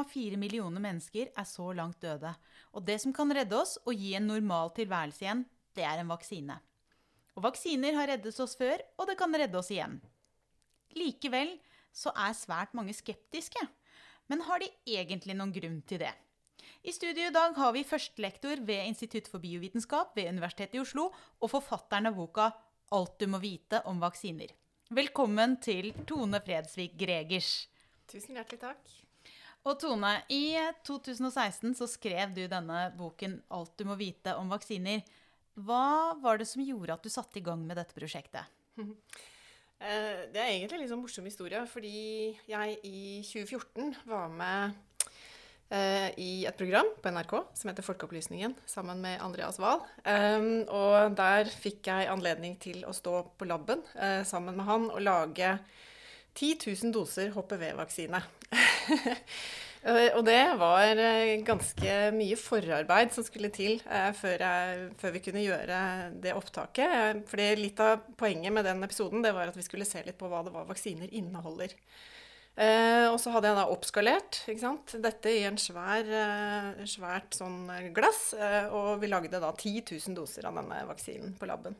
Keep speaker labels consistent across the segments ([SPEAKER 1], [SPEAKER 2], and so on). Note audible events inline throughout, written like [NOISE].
[SPEAKER 1] 1,4 millioner mennesker er så langt døde. Og det som kan redde oss og gi en normal tilværelse igjen, det er en vaksine. Og vaksiner har reddet oss før, og det kan redde oss igjen. Likevel så er svært mange skeptiske. Men har de egentlig noen grunn til det? I studio i dag har vi førstelektor ved Institutt for biovitenskap ved Universitetet i Oslo og forfatteren av boka 'Alt du må vite om vaksiner'. Velkommen til Tone Fredsvik Gregers.
[SPEAKER 2] Tusen hjertelig takk.
[SPEAKER 1] Og Tone, i 2016 så skrev du denne boken 'Alt du må vite om vaksiner'. Hva var det som gjorde at du satte i gang med dette prosjektet? [LAUGHS]
[SPEAKER 2] Eh, det er egentlig en litt sånn morsom historie, fordi jeg i 2014 var med eh, i et program på NRK som heter Folkeopplysningen, sammen med Andreas Wahl. Um, og der fikk jeg anledning til å stå på laben uh, sammen med han og lage 10 000 doser HPV-vaksine. [LAUGHS] Uh, [LAUGHS] og det var uh, ganske mye forarbeid som skulle til uh, før, jeg, før, vi kunne gjøre det opptaket. fordi litt av poenget med den episoden det var at vi skulle se litt på hva det var vaksiner inneholder. og så hadde jeg da oppskalert dette i en svær, svært sånn glass. og vi lagde da 10 000 doser av denne vaksinen på laben.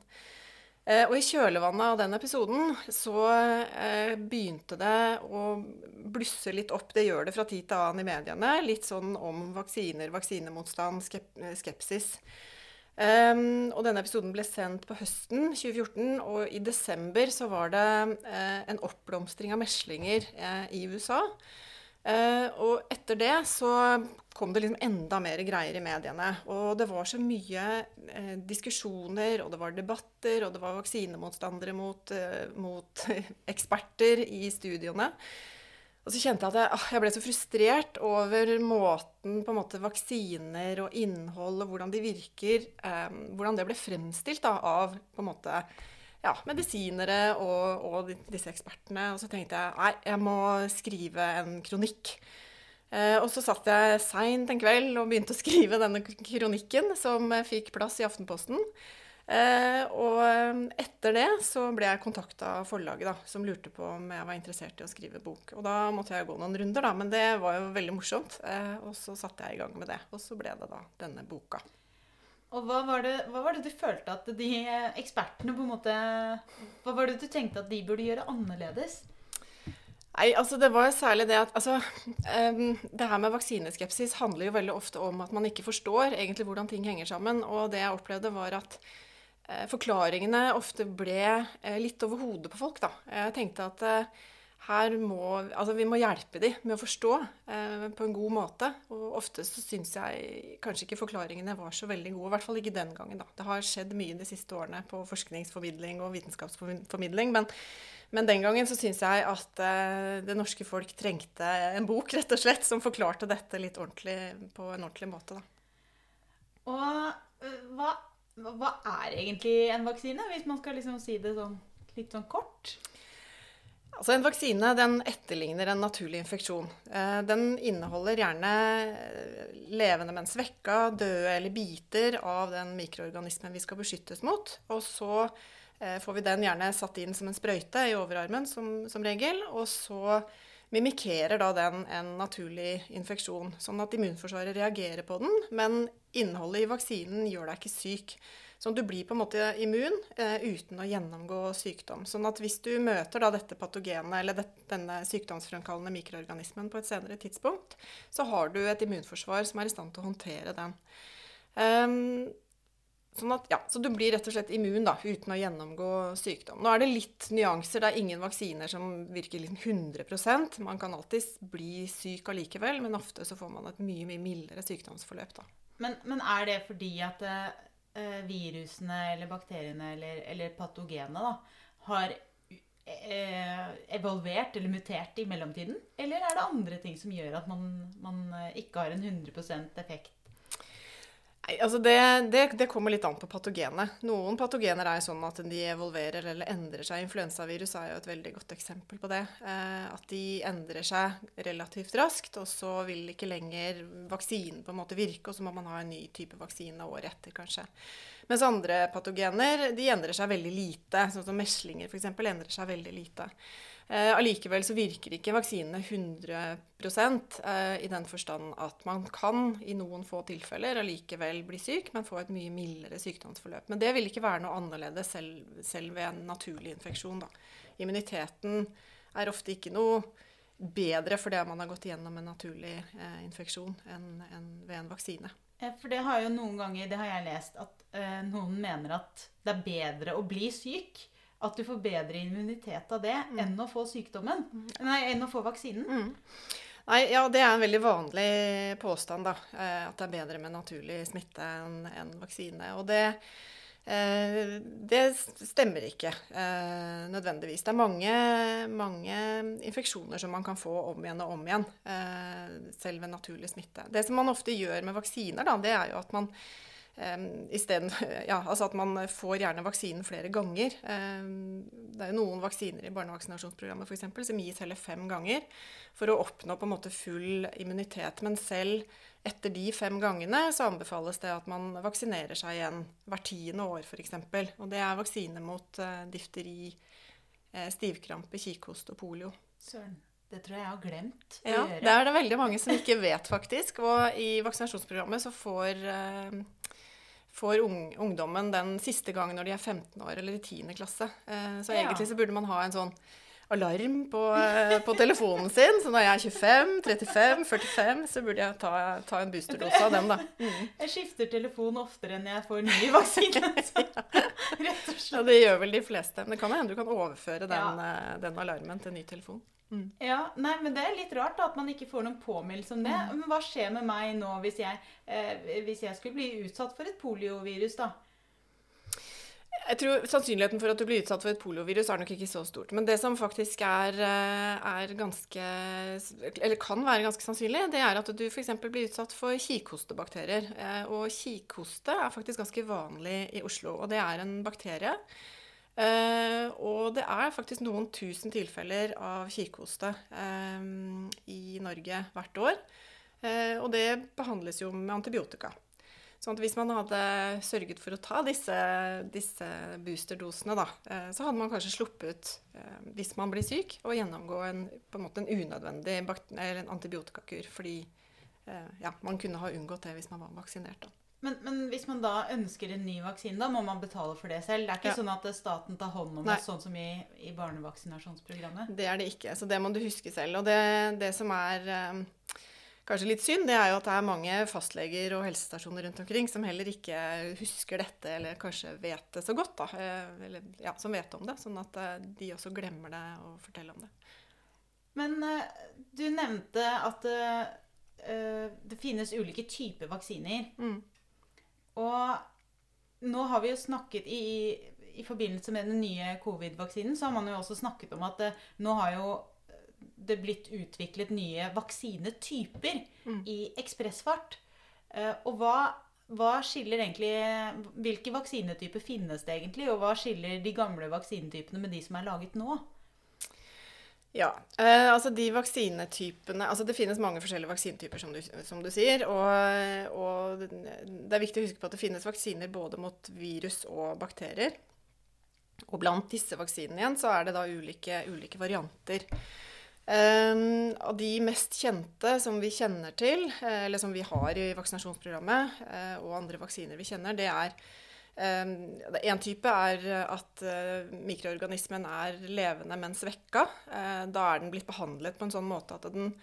[SPEAKER 2] Eh, og i kjølvannet av den episoden så eh, begynte det å blusse litt opp. Det gjør det fra tid til annen i mediene. Litt sånn om vaksiner, vaksinemotstand, skep skepsis. Um, og denne episoden ble sendt på høsten 2014, og i desember så var det uh, en oppblomstring av meslinger uh, i USA. Uh, og etter det så kom det liksom enda mer greier i mediene. Og det var så mye eh, diskusjoner, og det var debatter, og det var vaksinemotstandere mot, eh, mot [LAUGHS] eksperter i studioene. Og så kjente jeg at jeg, ah, jeg, ble så frustrert over måten måte vaksiner og innhold og hvordan de virker, eh, hvordan det ble fremstilt da, av på en måte ja, medisinere og, og, disse ekspertene. Og så tenkte jeg nei, jeg må skrive en kronikk. Eh, og så satt jeg seint en kveld og begynte å skrive denne kronikken, som fikk plass i Aftenposten. Eh, og etter det så ble jeg kontakta av forlaget, da, som lurte på om jeg var interessert i å skrive bok. Og da måtte jeg gå noen runder, da, men det var jo veldig morsomt. Eh, og så satte jeg i gang med det. Og så ble det da denne boka.
[SPEAKER 1] Og hva var, det, hva var, det, du følte at de ekspertene på en måte Hva var det du tenkte at de burde gjøre annerledes?
[SPEAKER 2] Nei, altså Det var særlig det at altså, um, Det her med vaksineskepsis handler jo veldig ofte om at man ikke forstår egentlig hvordan ting henger sammen. Og det jeg opplevde, var at uh, forklaringene ofte ble uh, litt over hodet på folk. da. Jeg tenkte at uh, her må, altså vi må hjelpe dem med å forstå eh, på en god måte. Og ofte så syns jeg kanskje ikke forklaringene var så veldig gode. I hvert fall ikke den gangen. da. Det har skjedd mye de siste årene på forskningsformidling og vitenskapsformidling. Men, men den gangen så syns jeg at eh, det norske folk trengte en bok [LAUGHS] rett og slett, som forklarte dette litt ordentlig på en ordentlig måte. da.
[SPEAKER 1] Og uh, hva, hva, er egentlig en vaksine, hvis man skal liksom si det sånn, litt sånn kort?
[SPEAKER 2] Altså En vaksine den etterligner en naturlig infeksjon. Eh, den inneholder gjerne eh, levende, men svekka, døde eller biter av den mikroorganismen vi skal beskyttes mot. Og så eh, får vi den gjerne satt inn som en sprøyte i overarmen som, som regel. Og så mimikerer da den en naturlig infeksjon, sånn at immunforsvaret reagerer på den. Men innholdet i vaksinen gjør deg ikke syk. Så du blir på en måte immun eh, uten å gjennomgå sykdom. Sånn at hvis du møter da dette patogenet eller det, denne sykdomsfremkallende mikroorganismen på et senere tidspunkt, så har du et immunforsvar som er i stand til å håndtere den. Um, Sånn at, ja, så du blir rett og slett immun da, uten å gjennomgå sykdom. Nå er det litt nyanser. Det er ingen vaksiner som virker liksom 100% Man kan alltid bli syk allikevel, men ofte så får man et mye mye mildere sykdomsforløp. da.
[SPEAKER 1] Men, men er det fordi at eh, virusene eller bakteriene eller, eller patogenene har eh, evolvert eller mutert i mellomtiden? Eller er det andre ting som gjør at man, man eh, ikke har en 100% effekt
[SPEAKER 2] altså det, det, det, kommer litt an på patogenet. Noen patogener er sånn at de evolverer eller endrer seg. Influensavirus er jo et veldig godt eksempel på det. Eh, at de endrer seg relativt raskt, og så vil ikke lenger vaksinen på en måte virke, og så må man ha en ny type vaksine året etter, kanskje. Mens andre patogener de endrer seg veldig lite. Sånn som meslinger f.eks. endrer seg veldig lite. Eh, allikevel så virker ikke vaksinene 100 eh, i den forstand at man kan i noen få tilfeller allikevel bli syk, men få et mye mildere sykdomsforløp. Men det vil ikke være noe annerledes selv, selv ved en naturlig infeksjon. Da. Immuniteten er ofte ikke noe bedre fordi man har gått gjennom en naturlig eh, infeksjon enn, enn ved en vaksine.
[SPEAKER 1] For det har jo noen ganger, det har jeg lest, at eh, noen mener at det er bedre å bli syk. At du får bedre immunitet av det mm. enn å få sykdommen. Mm. Nei, enn å få vaksinen. Mm.
[SPEAKER 2] Nei, ja, Det er en veldig vanlig påstand, da. Eh, at det er bedre med naturlig smitte enn en vaksine. Og det, eh, det stemmer ikke eh, nødvendigvis. Det er mange, mange, infeksjoner som man kan få om igjen og om igjen, selv ved naturlig smitte. Det som man ofte gjør med vaksiner, da, det er jo at man stedet, [LAUGHS] ja, altså at man får gjerne vaksinen flere ganger. Um, det er jo noen vaksiner i barnevaksinasjonsprogrammet for eksempel, som gis hele fem ganger for å oppnå på en måte full immunitet. Men selv etter de fem gangene så anbefales det at man vaksinerer seg igjen hvert tiende år f.eks. Og det er vaksine mot uh, difteri, uh, stivkrampe, kikhost og polio.
[SPEAKER 1] Søren. Det tror jeg jeg har glemt
[SPEAKER 2] å ja, gjøre. Det er det veldig mange som ikke vet, faktisk. Og i vaksinasjonsprogrammet så får uh, får ung, ungdommen den siste gangen når de er 15 år eller i 10. klasse. Eh, så ja. egentlig så burde man ha en sånn alarm på, eh, på, telefonen sin. Så når jeg er 25, 35, 45, så burde jeg ta, ta en boosterdose av den, da.
[SPEAKER 1] Mm. Jeg skifter telefon oftere enn jeg får nye vaksiner. [LAUGHS]
[SPEAKER 2] Rett og slett. Ja, det gjør vel de fleste. Men det kan hende du kan overføre den. Eh, den alarmen til en ny telefon.
[SPEAKER 1] Mm. Ja, nei, men Det er litt rart da, at man ikke får noen påminnelse om det. Mm. Men hva skjer med meg nå hvis jeg, eh, hvis jeg skulle bli utsatt for et poliovirus? da?
[SPEAKER 2] Jeg tror Sannsynligheten for at du blir utsatt for et poliovirus er nok ikke så stort. Men det som faktisk er, eh, er ganske Eller kan være ganske sannsynlig, det er at du f.eks. blir utsatt for kikhostebakterier. Eh, og kikhoste er faktisk ganske vanlig i Oslo. Og det er en bakterie Uh, og det er faktisk noen tusen tilfeller av kirkehoste uh, i Norge hvert år. Uh, og det behandles jo med antibiotika. Sånn at hvis man hadde sørget for å ta disse, disse boosterdosene, da, så hadde man kanskje sluppet, hvis man blir syk, å gjennomgå en, en, en unødvendig en antibiotikakur. Fordi ja, man kunne ha unngått det hvis man var vaksinert. da.
[SPEAKER 1] Men, men, hvis man da ønsker en ny vaksine, da må man betale for det selv? Det er ikke ja. sånn at staten tar hånd om det, sånn som i, i, barnevaksinasjonsprogrammet?
[SPEAKER 2] Det er det ikke. Så det må du huske selv. Og det, det som er um, kanskje litt synd, det er jo at det er mange fastleger og helsestasjoner rundt omkring som heller ikke husker dette, eller kanskje vet det så godt, da. Eh, eller ja, som vet om det. Sånn at de også glemmer det og forteller om det.
[SPEAKER 1] Men uh, du nevnte at uh, det finnes ulike typer vaksiner. Mm. Og nå har vi jo snakket i, i forbindelse med den nye covid-vaksinen, så har man jo også snakket om at det, eh, nå har jo eh, det blitt utviklet nye vaksinetyper mm. i ekspressfart. Uh, og hva, hva, skiller egentlig Hvilke vaksinetyper finnes det egentlig? Og hva skiller de gamle vaksinetypene med de som er laget nå?
[SPEAKER 2] Ja. Eh, altså de vaksinetypene altså Det finnes mange forskjellige vaksinetyper, som du, som du sier. Og, og, det er viktig å huske på at det finnes vaksiner både mot virus og bakterier. Og blant disse vaksinene igjen så er det da ulike, ulike varianter. Eh, av de mest kjente som vi kjenner til, eh, eller som vi har i vaksinasjonsprogrammet, eh, og andre vaksiner vi kjenner, det er en ehm, type er at eh, mikroorganismen er levende, men svekka. Eh, da er den blitt behandlet på en sånn måte at den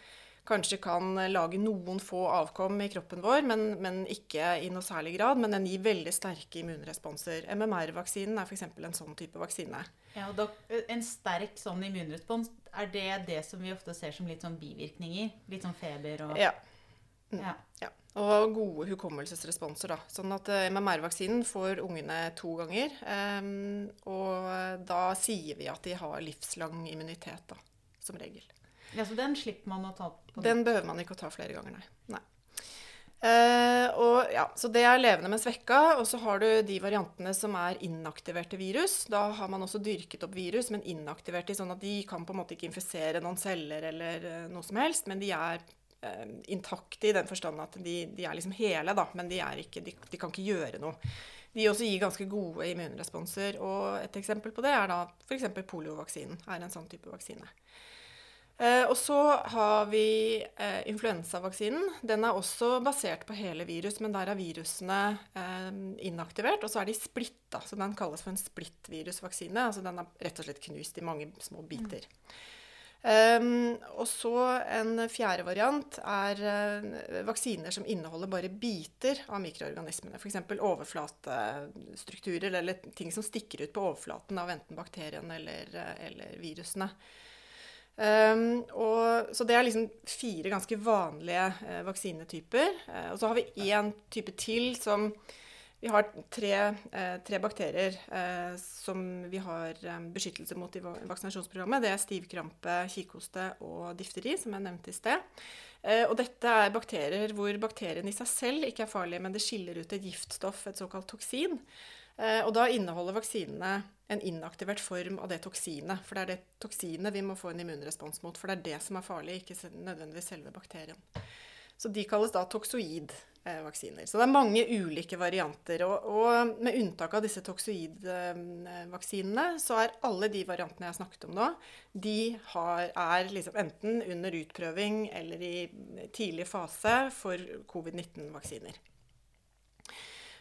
[SPEAKER 2] kanskje kan lage noen få avkom i kroppen vår, men, men ikke i noe særlig grad. Men den gir veldig sterke immunresponser. MMR-vaksinen er f.eks. en sånn type vaksine.
[SPEAKER 1] Ja, og da, En sterk sånn immunrespons, er det det som vi ofte ser som litt sånn bivirkninger? Litt sånn feber og
[SPEAKER 2] Ja. Ja. ja. Og gode hukommelsesresponser. Da. Sånn at uh, MMR-vaksinen får ungene to ganger. Um, og da sier vi at de har livslang immunitet, da, som regel.
[SPEAKER 1] Ja, Så den slipper man å ta på?
[SPEAKER 2] Den behøver man ikke å ta flere ganger, nei. nei. Uh, og, ja, så det er levende, men svekka. Og så har du de variantene som er inaktiverte virus. Da har man også dyrket opp virus, men inaktiverte, sånn at de kan på en måte ikke infisere noen celler eller noe som helst. Men de er eh, intakte i den forstand at de, de, er liksom hele, da, men de, ikke, de, de, kan ikke gjøre noe. de også gir ganske gode immunresponser. Og et eksempel på det er da f.eks. poliovaksinen. er en sånn type vaksine. Eh, og så har vi eh, influensavaksinen. Den er også basert på hele virus, men der er virusene eh, inaktivert, og så er de splitta. Så den kalles for en splittvirusvaksine. Altså den er rett og slett knust i mange små biter. Mm. Um, og så en fjerde variant er uh, vaksiner som inneholder bare biter av mikroorganismene. F.eks. overflatestrukturer eller ting som stikker ut på overflaten av enten bakteriene eller, uh, eller virusene. Um, og, så det er liksom fire ganske vanlige uh, vaksinetyper. Uh, og så har vi én type til som Vi har tre, uh, tre bakterier som vi har um, beskyttelse mot i vaksinasjonsprogrammet. Det er stivkrampe, kikhoste og difteri, som jeg nevnte i sted. og dette er bakterier hvor bakterien i seg selv ikke er farlige, men det skiller ut et giftstoff, et såkalt toksin. Eh, og da inneholder vaksinene en inaktivert form av det toksinet. For det er det toksinet vi må få en immunrespons mot. For det er det som er farlig, ikke nødvendigvis selve bakterien. Så de kalles da toksoidvaksiner. Så det er mange ulike varianter. Og, og med unntak av disse toksoidvaksinene, så er alle de variantene jeg har snakket om nå, de har, er liksom enten under utprøving eller i tidlig fase for covid-19-vaksiner.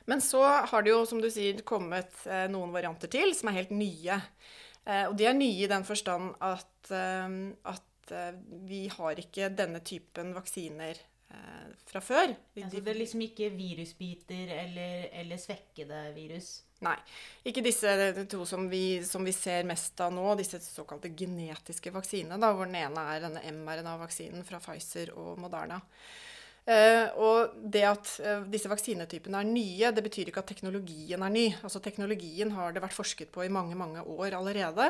[SPEAKER 2] Men så har det jo, som du sier, kommet eh, noen varianter til som er helt nye. Eh, og de er nye i den forstand at, eh, at eh, vi har ikke denne typen vaksiner eh, fra før.
[SPEAKER 1] Ja, så det er liksom ikke virusbiter eller, eller svekkede virus?
[SPEAKER 2] Nei. Ikke disse to som vi, som vi, ser mest av nå, disse såkalte genetiske vaksinene, da, hvor den ene er denne mRNA-vaksinen fra Pfizer og Moderna. Uh, og det at uh, disse vaksinetypene er nye, det betyr ikke at teknologien er ny. Altså Teknologien har det vært forsket på i mange mange år allerede.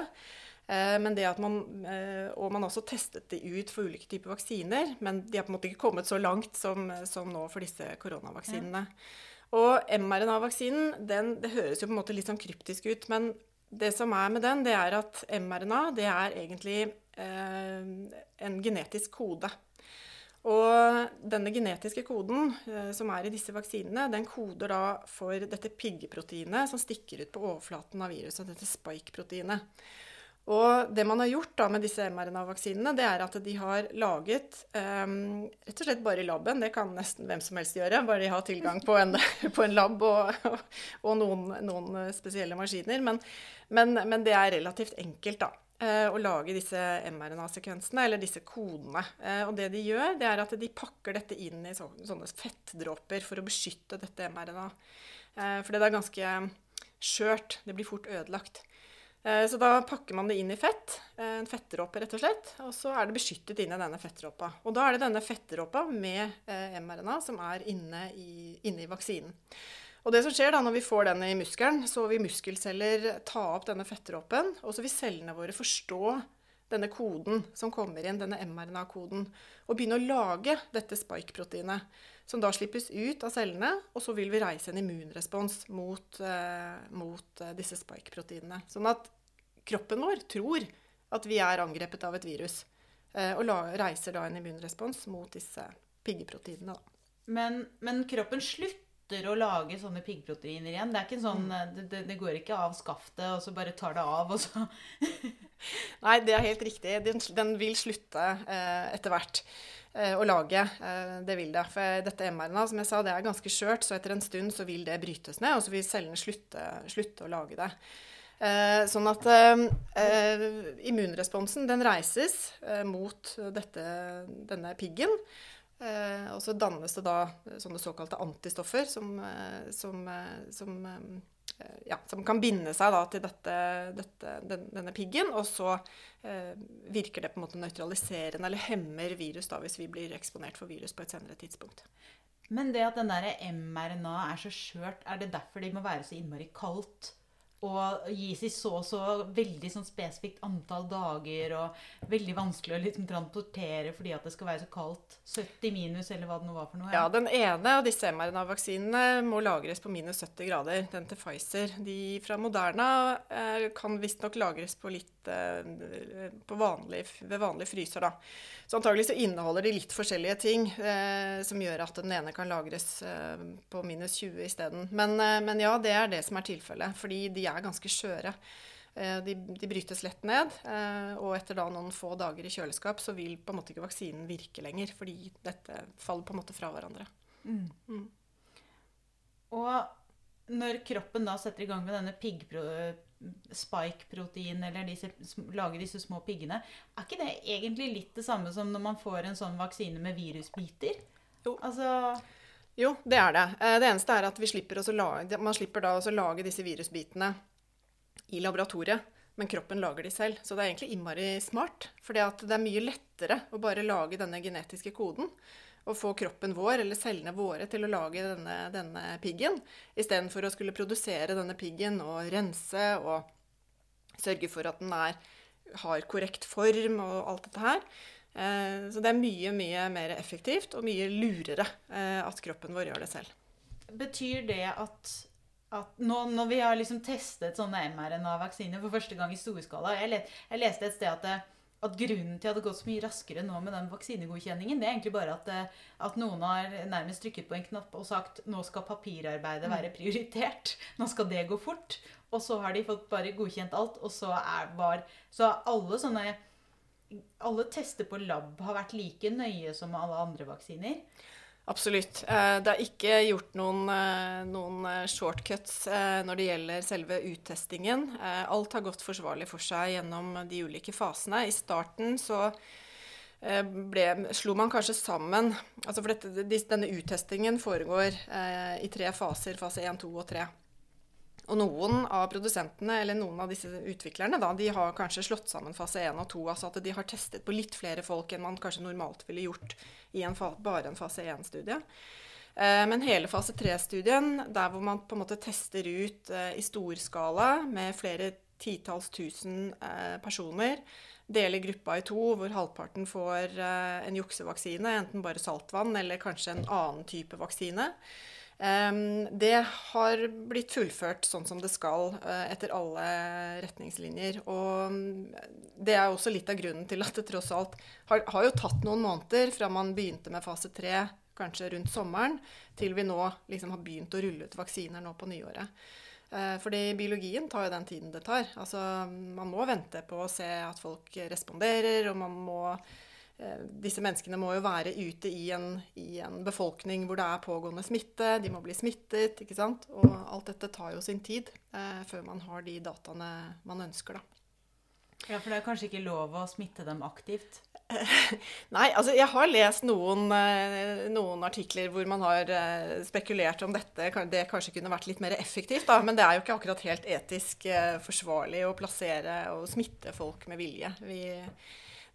[SPEAKER 2] Uh, men det at man, Og man har også testet det ut for ulike typer vaksiner. Men de har på en måte ikke kommet så langt som, som nå for disse koronavaksinene. Ja. Og mRNA-vaksinen, det høres jo på en måte litt sånn kryptisk ut. Men det som er med den, det er at mRNA det er egentlig en genetisk kode. Og denne genetiske koden eh, som er i disse vaksinene, den koder da for dette piggeproteinet som stikker ut på overflaten av viruset, dette spike-proteinet. Og det man har gjort da med disse mRNA-vaksinene, det er at de har laget um, rett og slett bare i laben, det kan nesten hvem som helst gjøre, bare de har tilgang på en, [LAUGHS] på en lab og, og noen, noen, spesielle maskiner. Men, men, men det er relativt enkelt, da. Eh, å lage disse mRNA-sekvensene, eller disse kodene. Eh, og det de gjør, det er at de pakker dette inn i sånne fettdråper for å beskytte dette mRNA. Eh, for det er ganske skjørt. Det blir fort ødelagt. Så da pakker man det inn i fett, en fettdråpe rett og slett, og så er det beskyttet inn i denne fettdråpa. Og da er det denne fettdråpa med mRNA som er inne i, inne i vaksinen. Og det som skjer da når vi får den i muskelen, så vil muskelceller ta opp denne fettdråpen, og så vil cellene våre forstå denne koden som kommer inn, denne mRNA-koden, og begynne å lage dette spike-proteinet, som da slippes ut av cellene, og så vil vi reise en immunrespons mot, eh, mot eh, disse spike-proteinene. Sånn at kroppen vår tror at vi er angrepet av et virus, eh, og reiser da en immunrespons mot disse piggeproteinene.
[SPEAKER 1] Men, men kroppen slutter å lage sånne piggproteiner igjen. Det er ikke sånn, mm. det, det, går ikke av skaftet, og så bare tar det av, og så [LAUGHS]
[SPEAKER 2] Nei, det er helt riktig. Den, den vil slutte eh, etter hvert eh, å lage. Eh, det vil det. For dette MR-ene, som jeg sa, det er ganske skjørt, så etter en stund så vil det brytes ned, og så vil cellene slutte, slutte å lage det. Eh, sånn at eh, eh, immunresponsen den reises mot dette, denne piggen. Eh, og så dannes det da sånne såkalte antistoffer som, eh, som, eh, som, eh, ja, som kan binde seg til dette, dette, den, denne piggen. Og så eh, virker det på en måte nøytraliserende eller hemmer virus da hvis vi blir eksponert for virus på et senere tidspunkt.
[SPEAKER 1] Men det at den der mRNA er så skjørt, er det derfor de må være så innmari kaldt og gis i så og så veldig sånn spesifikt antall dager, og veldig vanskelig å liksom transportere fordi at det skal være så kaldt. 70 minus, eller hva det nå var for noe.
[SPEAKER 2] Ja, Den ene av disse mRNA-vaksinene må lagres på minus 70 grader. Den til Pfizer. De fra Moderna eh, kan visstnok lagres på litt vanlig, ved vanlig fryser, da. Så antagelig så inneholder de litt forskjellige ting eh, som gjør at den ene kan lagres eh, på minus 20 isteden. Men, eh, men ja, det er det som er tilfellet. Fordi de er ganske skjøre. Eh, de, de, brytes lett ned, eh, og etter da noen få dager i kjøleskap så vil på en måte ikke vaksinen virke lenger, fordi dette faller på en måte fra hverandre. Mm. Mm.
[SPEAKER 1] Og når kroppen da setter i gang med denne spike-protein, eller disse, lager disse små piggene, er ikke det egentlig litt det samme som når man får en sånn vaksine med virusbiter?
[SPEAKER 2] Jo. Altså jo, det er det. Eh, det eneste er at slipper lage, man slipper da å lage disse virusbitene i laboratoriet, men kroppen lager de selv. Så det er egentlig innmari smart. For det er mye lettere å bare lage denne genetiske koden og få kroppen vår, eller cellene våre, til å lage denne, denne piggen, istedenfor å skulle produsere denne piggen og rense og sørge for at den er, har korrekt form og alt dette her. Eh, så det er mye, mye mer effektivt og mye lurere eh, at kroppen vår gjør det selv.
[SPEAKER 1] Betyr det at, at nå, når vi har liksom testet sånne mRNA-vaksiner for første gang i storskala Jeg, let, jeg leste et sted at, det, at grunnen til at det har gått så mye raskere nå med den vaksinegodkjenningen, det er egentlig bare at, at, noen har nærmest trykket på en knapp og sagt nå skal papirarbeidet være mm. prioritert. Nå skal det gå fort. Og så har de fått bare godkjent alt, og så er var, Så alle sånne alle tester på lab har vært like nøye som alle andre vaksiner?
[SPEAKER 2] Absolutt. Eh, det er ikke gjort noen, eh, noen, eh, shortcuts når det gjelder selve uttestingen. Alt har gått forsvarlig for seg gjennom de ulike fasene. I starten så ble, slo man kanskje sammen altså For dette, denne uttestingen foregår i tre faser. Fase 1, 2 og 3. Og noen av produsentene eller noen av disse utviklerne da, de har kanskje slått sammen fase 1 og 2. Altså at de har testet på litt flere folk enn man kanskje normalt ville gjort i en bare en fase 1-studie. Eh, men hele fase 3-studien, der hvor man på en måte tester ut i i storskala med flere titalls tusen eh, personer, deler gruppa i to, hvor halvparten får en juksevaksine, enten bare saltvann eller kanskje en annen type vaksine. Um, det har blitt fullført sånn som det skal, uh, etter alle retningslinjer. Og mm, det er også litt av grunnen til at det tross alt har, har jo tatt noen måneder fra man begynte med fase tre, kanskje rundt sommeren, til vi nå liksom har begynt å rulle ut vaksiner nå på nyåret. Uh, fordi biologien tar jo den tiden det tar. Altså, man må vente på å se at folk responderer, og man må Eh, disse menneskene må jo være ute i en, i en, befolkning hvor det er pågående smitte. De må bli smittet. ikke sant? Og alt dette tar jo sin tid eh, før man har de dataene man ønsker, da.
[SPEAKER 1] Ja, For det er kanskje ikke lov å smitte dem aktivt? [LAUGHS]
[SPEAKER 2] Nei, altså jeg har lest noen, eh, noen, artikler hvor man har eh, spekulert om dette. Det kanskje kunne vært litt mer effektivt, da. Men det er jo ikke akkurat helt etisk forsvarlig å plassere og smitte folk med vilje. Vi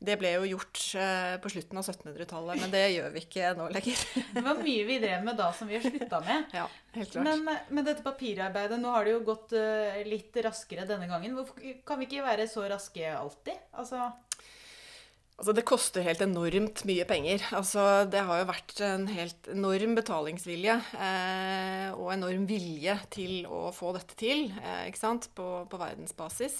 [SPEAKER 2] det ble jo gjort eh, på slutten av 1700-tallet, men det gjør vi ikke nå lenger. [LAUGHS]
[SPEAKER 1] det var mye vi drev med da som vi har slutta med.
[SPEAKER 2] Ja, helt klart.
[SPEAKER 1] Men eh, med dette papirarbeidet, nå har det jo gått uh, litt raskere denne gangen. Hvorfor kan vi ikke være så raske alltid? Altså
[SPEAKER 2] Altså, det koster helt enormt mye penger. Altså, det har jo vært en helt enorm betalingsvilje eh, og enorm vilje til å få dette til eh, ikke sant? På, på, verdensbasis.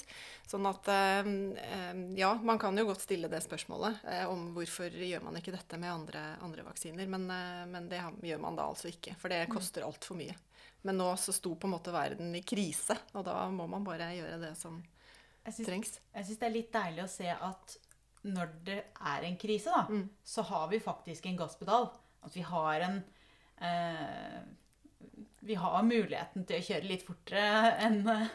[SPEAKER 2] Sånn at eh, eh ja, man kan jo godt stille det spørsmålet eh, om hvorfor gjør man ikke dette med andre, andre vaksiner. Men, eh, men, det gjør man da altså ikke, for det mm. koster altfor mye. Men nå så sto på en måte verden i krise, og da må man bare gjøre det som jeg synes, trengs.
[SPEAKER 1] Jeg syns det er litt deilig å se at når det er en krise, da, mm. så har vi faktisk en gasspedal. At vi har en eh, Vi har muligheten til å kjøre litt fortere enn eh.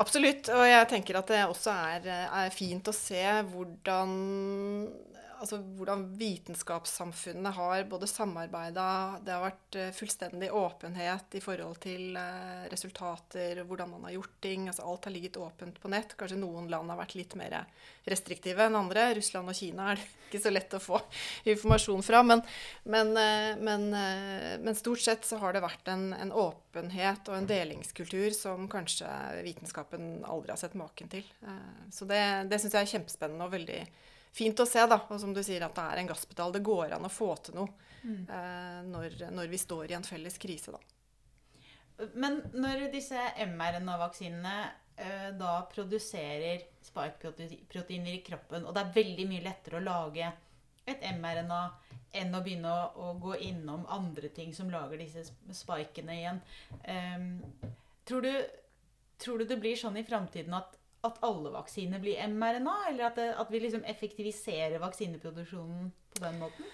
[SPEAKER 2] Absolutt. Og jeg tenker at det også er, er fint å se hvordan altså, hvordan vitenskapssamfunnet har både samarbeida Det har vært eh, fullstendig åpenhet i forhold til eh, resultater, hvordan man har gjort ting. altså Alt har ligget åpent på nett. Kanskje noen land har vært litt mer restriktive enn andre. Russland og Kina er det [LAUGHS] ikke så lett å få informasjon fra. Men, men, men, men stort sett så har det vært en, en, åpenhet og en delingskultur som kanskje vitenskapen aldri har sett maken til. Så det, det syns jeg er kjempespennende og veldig fint å se, da. Og som du sier, at det er en gasspedal. Det går an å få til noe mm. eh, når, når, vi står i en felles krise, da.
[SPEAKER 1] Men når disse mRNA-vaksinene eh, da produserer spike-proteiner i kroppen, og det er veldig mye lettere å lage et mRNA enn å begynne å, å gå innom andre ting som lager disse spikene igjen. Um, tror, du, tror du det blir sånn i framtiden at at alle vaksiner blir mRNA, eller at, det, at vi liksom effektiviserer vaksineproduksjonen på den måten?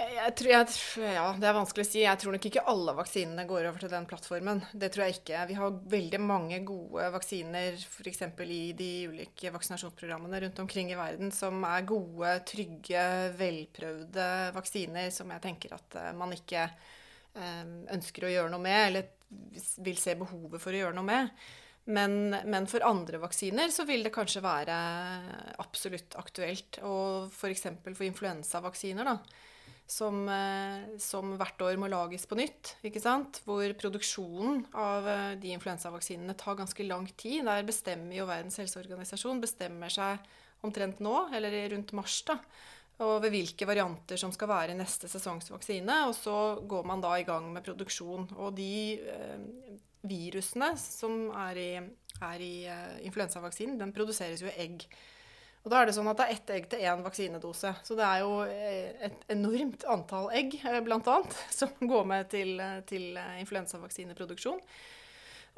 [SPEAKER 2] Jeg tror, jeg, ja, Det er vanskelig å si. Jeg tror nok ikke alle vaksinene går over til den plattformen. Det tror jeg ikke. Vi har veldig mange gode vaksiner f.eks. i de ulike vaksinasjonsprogrammene rundt omkring i verden som er gode, trygge, velprøvde vaksiner som jeg tenker at eh, man ikke eh, ønsker å gjøre noe med, eller vil se behovet for å gjøre noe med. Men, men, for andre vaksiner så vil det kanskje være absolutt aktuelt. Og f.eks. for, for influensavaksiner, da, som, eh, som, hvert år må lages på nytt. Hvor produksjonen av eh, de influensavaksinene tar ganske lang tid. Der bestemmer jo Verdens helseorganisasjon bestemmer seg omtrent nå, eller rundt mars, da, over hvilke varianter som skal være neste sesongs vaksine. Og så går man da i gang med produksjon. Og de eh, virusene som er i, er i uh, influensavaksinen, den produseres jo i egg. Og da er det sånn at det er ett egg til én vaksinedose. Så det er jo eh, et enormt antall egg, eh, blant annet, [LAUGHS] som går med til, til influensavaksineproduksjon.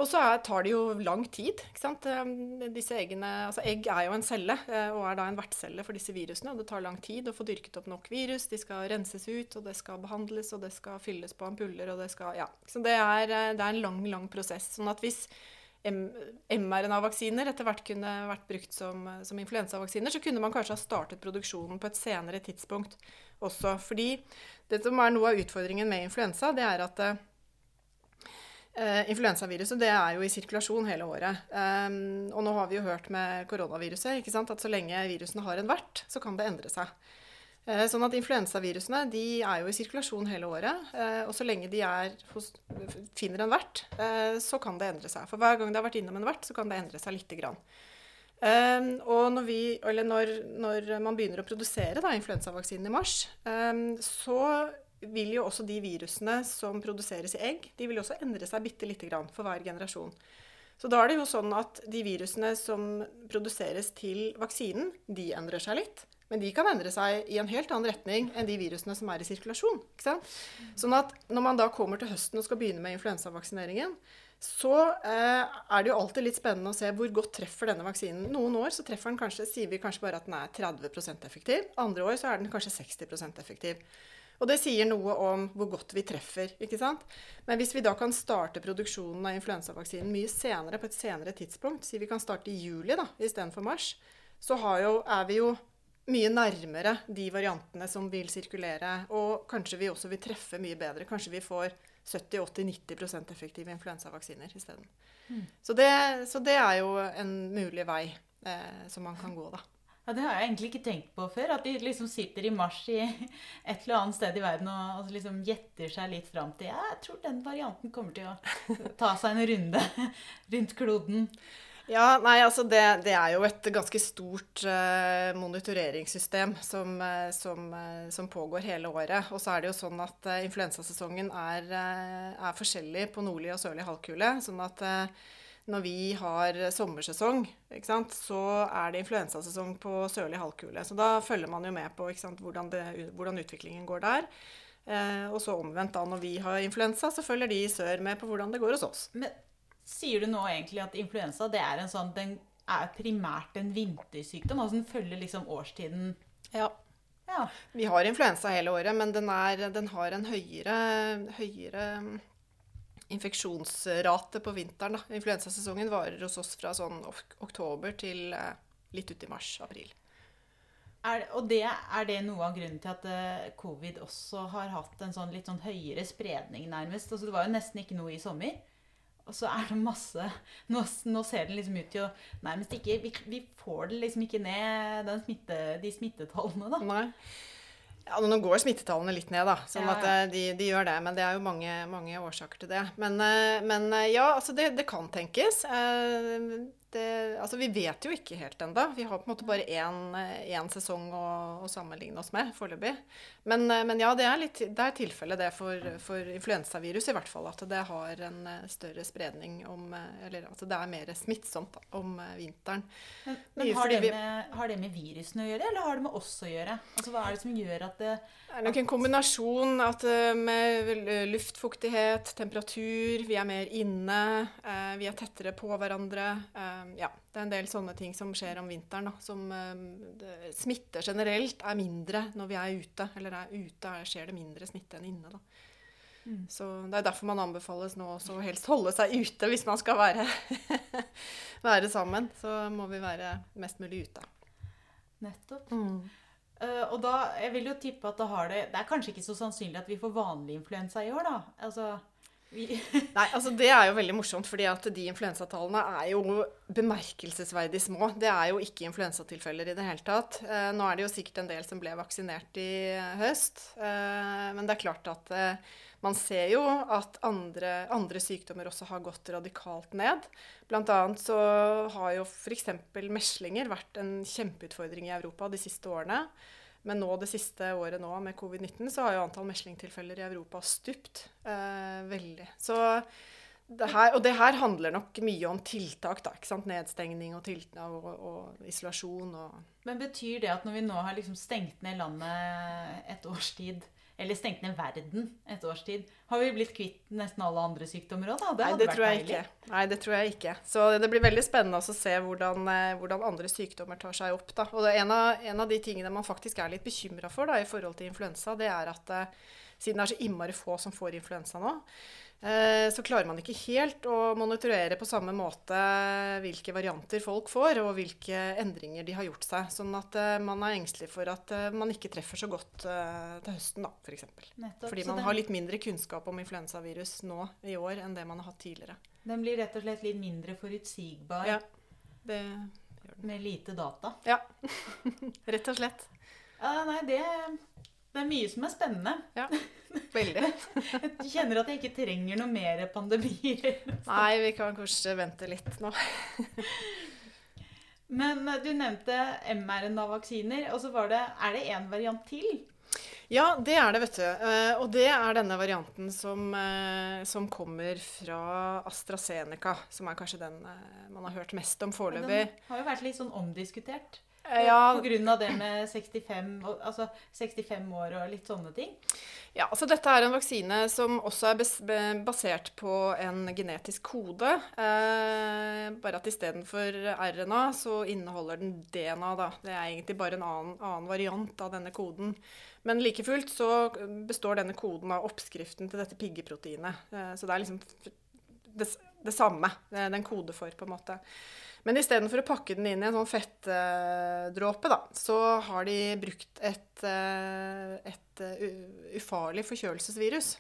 [SPEAKER 2] Og så tar det jo lang tid. ikke sant? Eh, disse eggene, altså Egg er jo en celle, eh, og er da en vertscelle for disse virusene. og Det tar lang tid å få dyrket opp nok virus. De skal renses ut, og det skal behandles, og det skal fylles på ampuller. og det skal, ja. Så det er, eh, det er en lang, lang prosess. sånn at hvis mRNA-vaksiner etter hvert kunne vært brukt som, som influensavaksiner, så kunne man kanskje ha startet produksjonen på et senere tidspunkt også. Fordi det som er noe av utfordringen med influensa, det er at Uh, influensaviruset det er jo i sirkulasjon hele året. Um, og nå har vi jo hørt med koronaviruset ikke sant, at så lenge virusene har en vert, så kan det endre seg. Uh, sånn at influensavirusene de er jo i sirkulasjon hele året. Uh, og så lenge de hos, finner en vert, så kan det endre seg. For hver gang det har vært innom en vert, så kan det endre seg lite grann. Um, og når, vi, når, når, man begynner å produsere da, influensavaksinen i mars, um, så vil jo også de virusene som produseres i egg, de vil også endre seg bitte lite grann for hver generasjon. Så da er det jo sånn at de virusene som produseres til vaksinen, de endrer seg litt. Men de kan endre seg i en helt annen retning enn de virusene som er i sirkulasjon. Sånn at når man da kommer til høsten og skal begynne med influensavaksineringen, så eh, er det jo alltid litt spennende å se hvor godt treffer denne vaksinen. Noen år så treffer den kanskje, sier vi kanskje bare at den er 30% effektiv. Andre år så er den kanskje 60% effektiv. Og det sier noe om hvor godt vi treffer. ikke sant? Men hvis vi da kan starte produksjonen av influensavaksinen mye senere, på et senere tidspunkt, si vi kan starte i juli da, istedenfor mars, så jo, er vi jo mye nærmere de variantene som vil sirkulere. Og kanskje vi også vil treffe mye bedre. Kanskje vi får 70-80-90% effektive influensavaksiner isteden. Mm. Så, det, så det er jo en mulig vei eh, som man kan gå, da.
[SPEAKER 1] Ja, Det har jeg egentlig ikke tenkt på før. At de liksom sitter i mars i et eller annet sted i verden og, og liksom gjetter seg litt fram til jeg tror den varianten kommer til å ta seg en runde rundt kloden.
[SPEAKER 2] Ja, nei, altså det, det er jo et ganske stort uh, monitoreringssystem som, uh, som, uh, som, pågår hele året. Og så er det jo sånn at influensasesongen er, er, forskjellig på nordlig og sørlig halvkule. sånn at når vi har sommersesong, så er det influensasesong på sørlig halvkule. Så da følger man jo med på hvordan, det, hvordan, utviklingen går der. Eh, og så omvendt, da når vi har influensa, så følger de i sør med på hvordan det går hos oss.
[SPEAKER 1] Men sier du nå egentlig at influensa det er en sånn, den er primært en vintersykdom? Altså den følger liksom årstiden?
[SPEAKER 2] Ja. ja. Vi har influensa hele året, men den, er, den har en høyere, høyere infeksjonsrate på vinteren. Da. Influensasesongen varer hos oss fra sånn oktober til eh, litt uti mars-april.
[SPEAKER 1] Er, og det, er det noe av grunnen til at eh, covid også har hatt en sånn litt sånn høyere spredning, nærmest? Altså, det var jo nesten ikke noe i sommer. Og så er det masse Nå, nå ser det liksom ut til å nærmest ikke vi, vi får det liksom ikke ned den smitte, de smittetallene, da.
[SPEAKER 2] Nei. Ja, Nå går smittetallene litt ned, da. Sånn
[SPEAKER 1] Ja, ja.
[SPEAKER 2] at de, de gjør det. Men det er jo mange, mange årsaker til det. Men, eh, men eh, ja, altså det, det kan tenkes. Eh, Det, altså vi vet jo ikke helt ennå. Vi har på en måte bare én, eh, én sesong å, å sammenligne oss med foreløpig. Men, eh, men ja, det er, litt, det er tilfellet det for, for influensavirus i hvert fall. At det har en eh, større spredning om eh, Eller at det er mer smittsomt om eh, vinteren.
[SPEAKER 1] Men, men har, det med, har det med virusene å gjøre, eller har det med oss å gjøre? Altså, Hva er det som gjør at det
[SPEAKER 2] Det er nok en kombinasjon at, eh, med luftfuktighet, temperatur, vi er mer inne, eh, vi er tettere på hverandre. Eh, ja, det er en del sånne ting som skjer om vinteren. Da, som eh, det, Smitte generelt er mindre når vi er ute. Eller er ute er, skjer det mindre smitte enn inne. Da.
[SPEAKER 1] Mm.
[SPEAKER 2] Så Det er derfor man anbefales nå også å helst holde seg ute hvis man skal være, [LAUGHS] være sammen. Så må vi være mest mulig ute.
[SPEAKER 1] Nettopp. Eh, og da, jeg vil jo tippe at da har det Det er kanskje ikke så sannsynlig at vi får vanlig influensa i år, da. Altså, [LAUGHS]
[SPEAKER 2] Nei, altså Det er jo veldig morsomt, fordi at de influensatallene er jo bemerkelsesverdig små. Det er jo ikke influensatilfeller i det hele tatt. Eh, nå er det jo sikkert en del som ble vaksinert i høst. Eh, men det er klart at eh, man ser jo at andre, andre sykdommer også har gått radikalt ned. Blant annet så har jo f.eks. meslinger vært en kjempeutfordring i Europa de siste årene. Men nå det siste året nå med covid-19 så har jo antall meslingtilfeller i Europa stupt eh, veldig. Så det her, og det her handler nok mye om tiltak, da. ikke sant? Nedstengning og, tiltak, og, og isolasjon og
[SPEAKER 1] men betyr det at når vi nå har liksom stengt ned landet et års tid, eller stengt ned verden et års tid, har vi blitt kvitt nesten alle andre sykdommer òg, da?
[SPEAKER 2] Nei,
[SPEAKER 1] hadde
[SPEAKER 2] det tror jeg
[SPEAKER 1] deilig.
[SPEAKER 2] ikke. Nei, det tror jeg ikke. Så det blir veldig spennende å se hvordan, eh, hvordan andre sykdommer tar seg opp. Da. Og en, av, en av de tingene man faktisk er litt bekymra for da, i forhold til influensa, det er at eh, siden det er så innmari få som får influensa nå, så klarer man ikke helt å monitorere på samme måte hvilke varianter folk får, og hvilke endringer de har gjort seg. Sånn at eh, man er engstelig for at eh, man ikke treffer så godt eh, til høsten, da, f.eks.
[SPEAKER 1] Nettopp.
[SPEAKER 2] Fordi man har litt mindre kunnskap om influensavirus nå i år enn det man har hatt tidligere.
[SPEAKER 1] den blir rett og slett litt mindre forutsigbar
[SPEAKER 2] Ja. Det gjør den.
[SPEAKER 1] med lite data. Ja. [LAUGHS]
[SPEAKER 2] Rett og slett.
[SPEAKER 1] Ja, nei, det, det er mye som er spennende.
[SPEAKER 2] Ja, [LAUGHS] Veldig.
[SPEAKER 1] Jeg kjenner at jeg ikke trenger noe mer pandemier.
[SPEAKER 2] Nei, vi kan kanskje vente litt nå.
[SPEAKER 1] Men eh, du nevnte mRNA-vaksiner, og så var det Er det én variant til?
[SPEAKER 2] Ja, det er det, vet du. Eh, Og det er denne varianten som, eh, som kommer fra AstraZeneca. Som er kanskje den man har hørt mest om
[SPEAKER 1] Den har jo vært litt sånn omdiskutert.
[SPEAKER 2] Eh, Ja,
[SPEAKER 1] På grunn av det med 65, altså 65 år og litt sånne ting.
[SPEAKER 2] Ja, altså Dette er en vaksine som også er basert på en genetisk kode. Eh, bare at istedenfor RNA så inneholder den DNA. da. Det er egentlig bare en annen, annen variant av denne koden. Men like fullt så består denne koden av oppskriften til dette piggeproteinet. Eh, så det er liksom det, det samme eh, den kode for, på en måte. Men istedenfor å pakke den inn i en sånn fettdråpe, da, så har de brukt et, eh, et eh, ufarlig forkjølelsesvirus.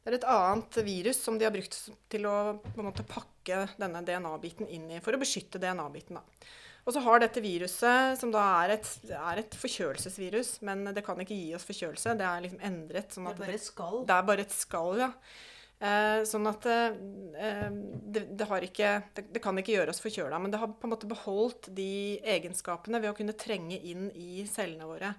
[SPEAKER 2] Det er et annet virus som de har brukt til å måte pakke denne DNA-biten inn i, for å beskytte DNA-biten. Og så har dette viruset, som da er et, er et forkjølelsesvirus, men det kan ikke gi oss forkjølelse, det er liksom endret. sånn
[SPEAKER 1] Det
[SPEAKER 2] er
[SPEAKER 1] bare skal.
[SPEAKER 2] det er bare et skall, ja. Eh, sånn at eh, eh, det, det, ikke, det, det kan ikke gjøre oss forkjøla, men det har på en måte beholdt de egenskapene ved å kunne trenge inn i cellene våre.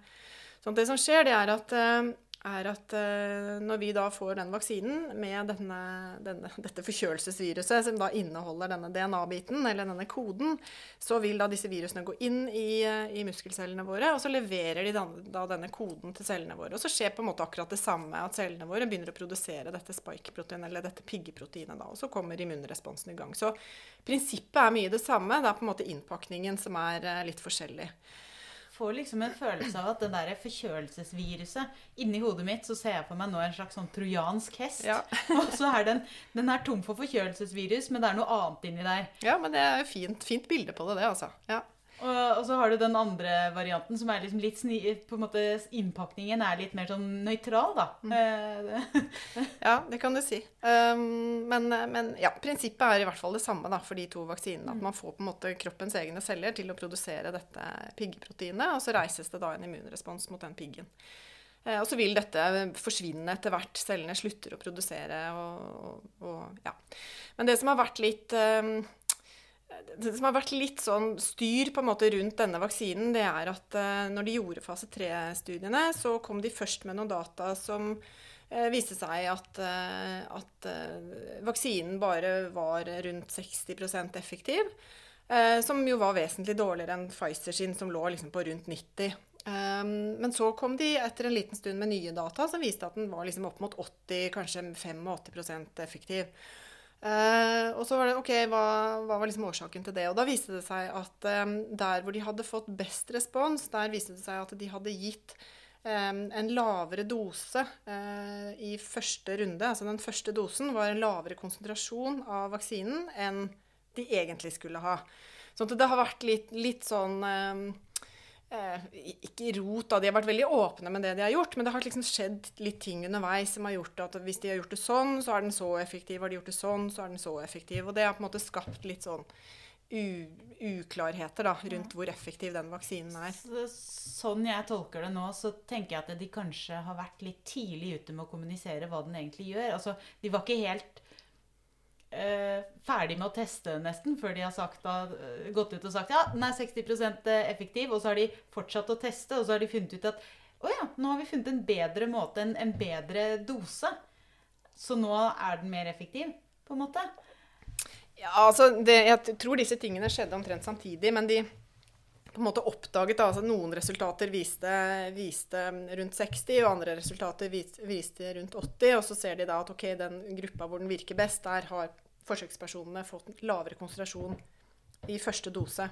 [SPEAKER 2] Sånn at det som skjer, det er at, eh, er at eh, når vi da får den vaksinen med denne, denne, dette forkjølelsesviruset, som da inneholder denne DNA-biten, eller denne koden, så vil da disse virusene gå inn i, eh, i muskelcellene våre, og så leverer de da, da denne koden til cellene våre. Og så skjer på en måte akkurat det samme, at cellene våre begynner å produsere dette spike-proteinet, eller dette piggeproteinet, da, og så kommer immunresponsen i gang. Så prinsippet er mye det samme, det er på en måte innpakningen som er eh, litt forskjellig.
[SPEAKER 1] Får liksom en følelse av at det der forkjølelsesviruset Inni hodet mitt så ser jeg for meg nå en slags sånn trojansk hest.
[SPEAKER 2] Ja. [LAUGHS]
[SPEAKER 1] Og så er den, den er tom for forkjølelsesvirus, men det er noe annet inni der.
[SPEAKER 2] Ja, men det er jo fint, fint bilde på det, det, altså. Ja.
[SPEAKER 1] Og, og så har du den andre varianten som er liksom litt sni... På en måte Innpakningen er litt mer sånn nøytral, da. Mm. [LAUGHS]
[SPEAKER 2] ja, det kan du si. Um, men, men, ja, prinsippet er i hvert fall det samme da, for de to vaksinene. At mm. man får på en måte kroppens egne celler til å produsere dette piggproteinet, og så reises det da en immunrespons mot den piggen. Eh, og så vil dette forsvinne etter hvert. Cellene slutter å produsere. Og, og, og, ja. Men det som har vært litt um, det som har vært litt sånn styr på en måte rundt denne vaksinen, det er at uh, når de gjorde fase 3-studiene, så kom de først med noen data som uh, viste seg at, uh, at vaksinen bare var rundt 60% effektiv. som jo var vesentlig dårligere enn Pfizer sin, som lå liksom på rundt 90 um, Men så kom de etter en liten stund med nye data som viste at den var liksom opp mot 80, kanskje 85% effektiv. Uh, og så var det OK, hva, hva, var liksom årsaken til det? Og da viste det seg at um, der hvor de hadde fått best respons, der viste det seg at de hadde gitt um, en lavere dose uh, i første runde. Altså den første dosen var en lavere konsentrasjon av vaksinen enn de egentlig skulle ha. Sånn at det har vært litt, litt sånn um, eh, Ikke rot, da. De har vært veldig åpne med det de har gjort, men det har liksom skjedd litt ting underveis som har gjort at hvis de har gjort det sånn, så er den så effektiv. Har de gjort det sånn, så er den så effektiv. Og det har på en måte skapt litt sånn uklarheter da, rundt hvor effektiv den vaksinen er.
[SPEAKER 1] Så, sånn jeg tolker det nå, så tenker jeg at de kanskje har vært litt tidlig ute med å kommunisere hva den egentlig gjør. Altså, de var ikke helt uh, ferdig med å teste nesten før de har sagt, uh, gått ut og sagt ja, den er 60% effektiv. Og så har de fortsatt å teste, og så har de funnet ut at å ja, nå har vi funnet en bedre måte, en, en bedre dose. Så nå er den mer effektiv, på en måte.
[SPEAKER 2] Ja, altså, det, Jeg tror disse tingene skjedde omtrent samtidig, men de på en måte oppdaget da, altså Noen resultater viste, viste, rundt 60, og andre resultater viste, rundt 80. Og så ser de da at ok, den gruppa hvor den virker best, der har forsøkspersonene fått lavere konsentrasjon i første dose.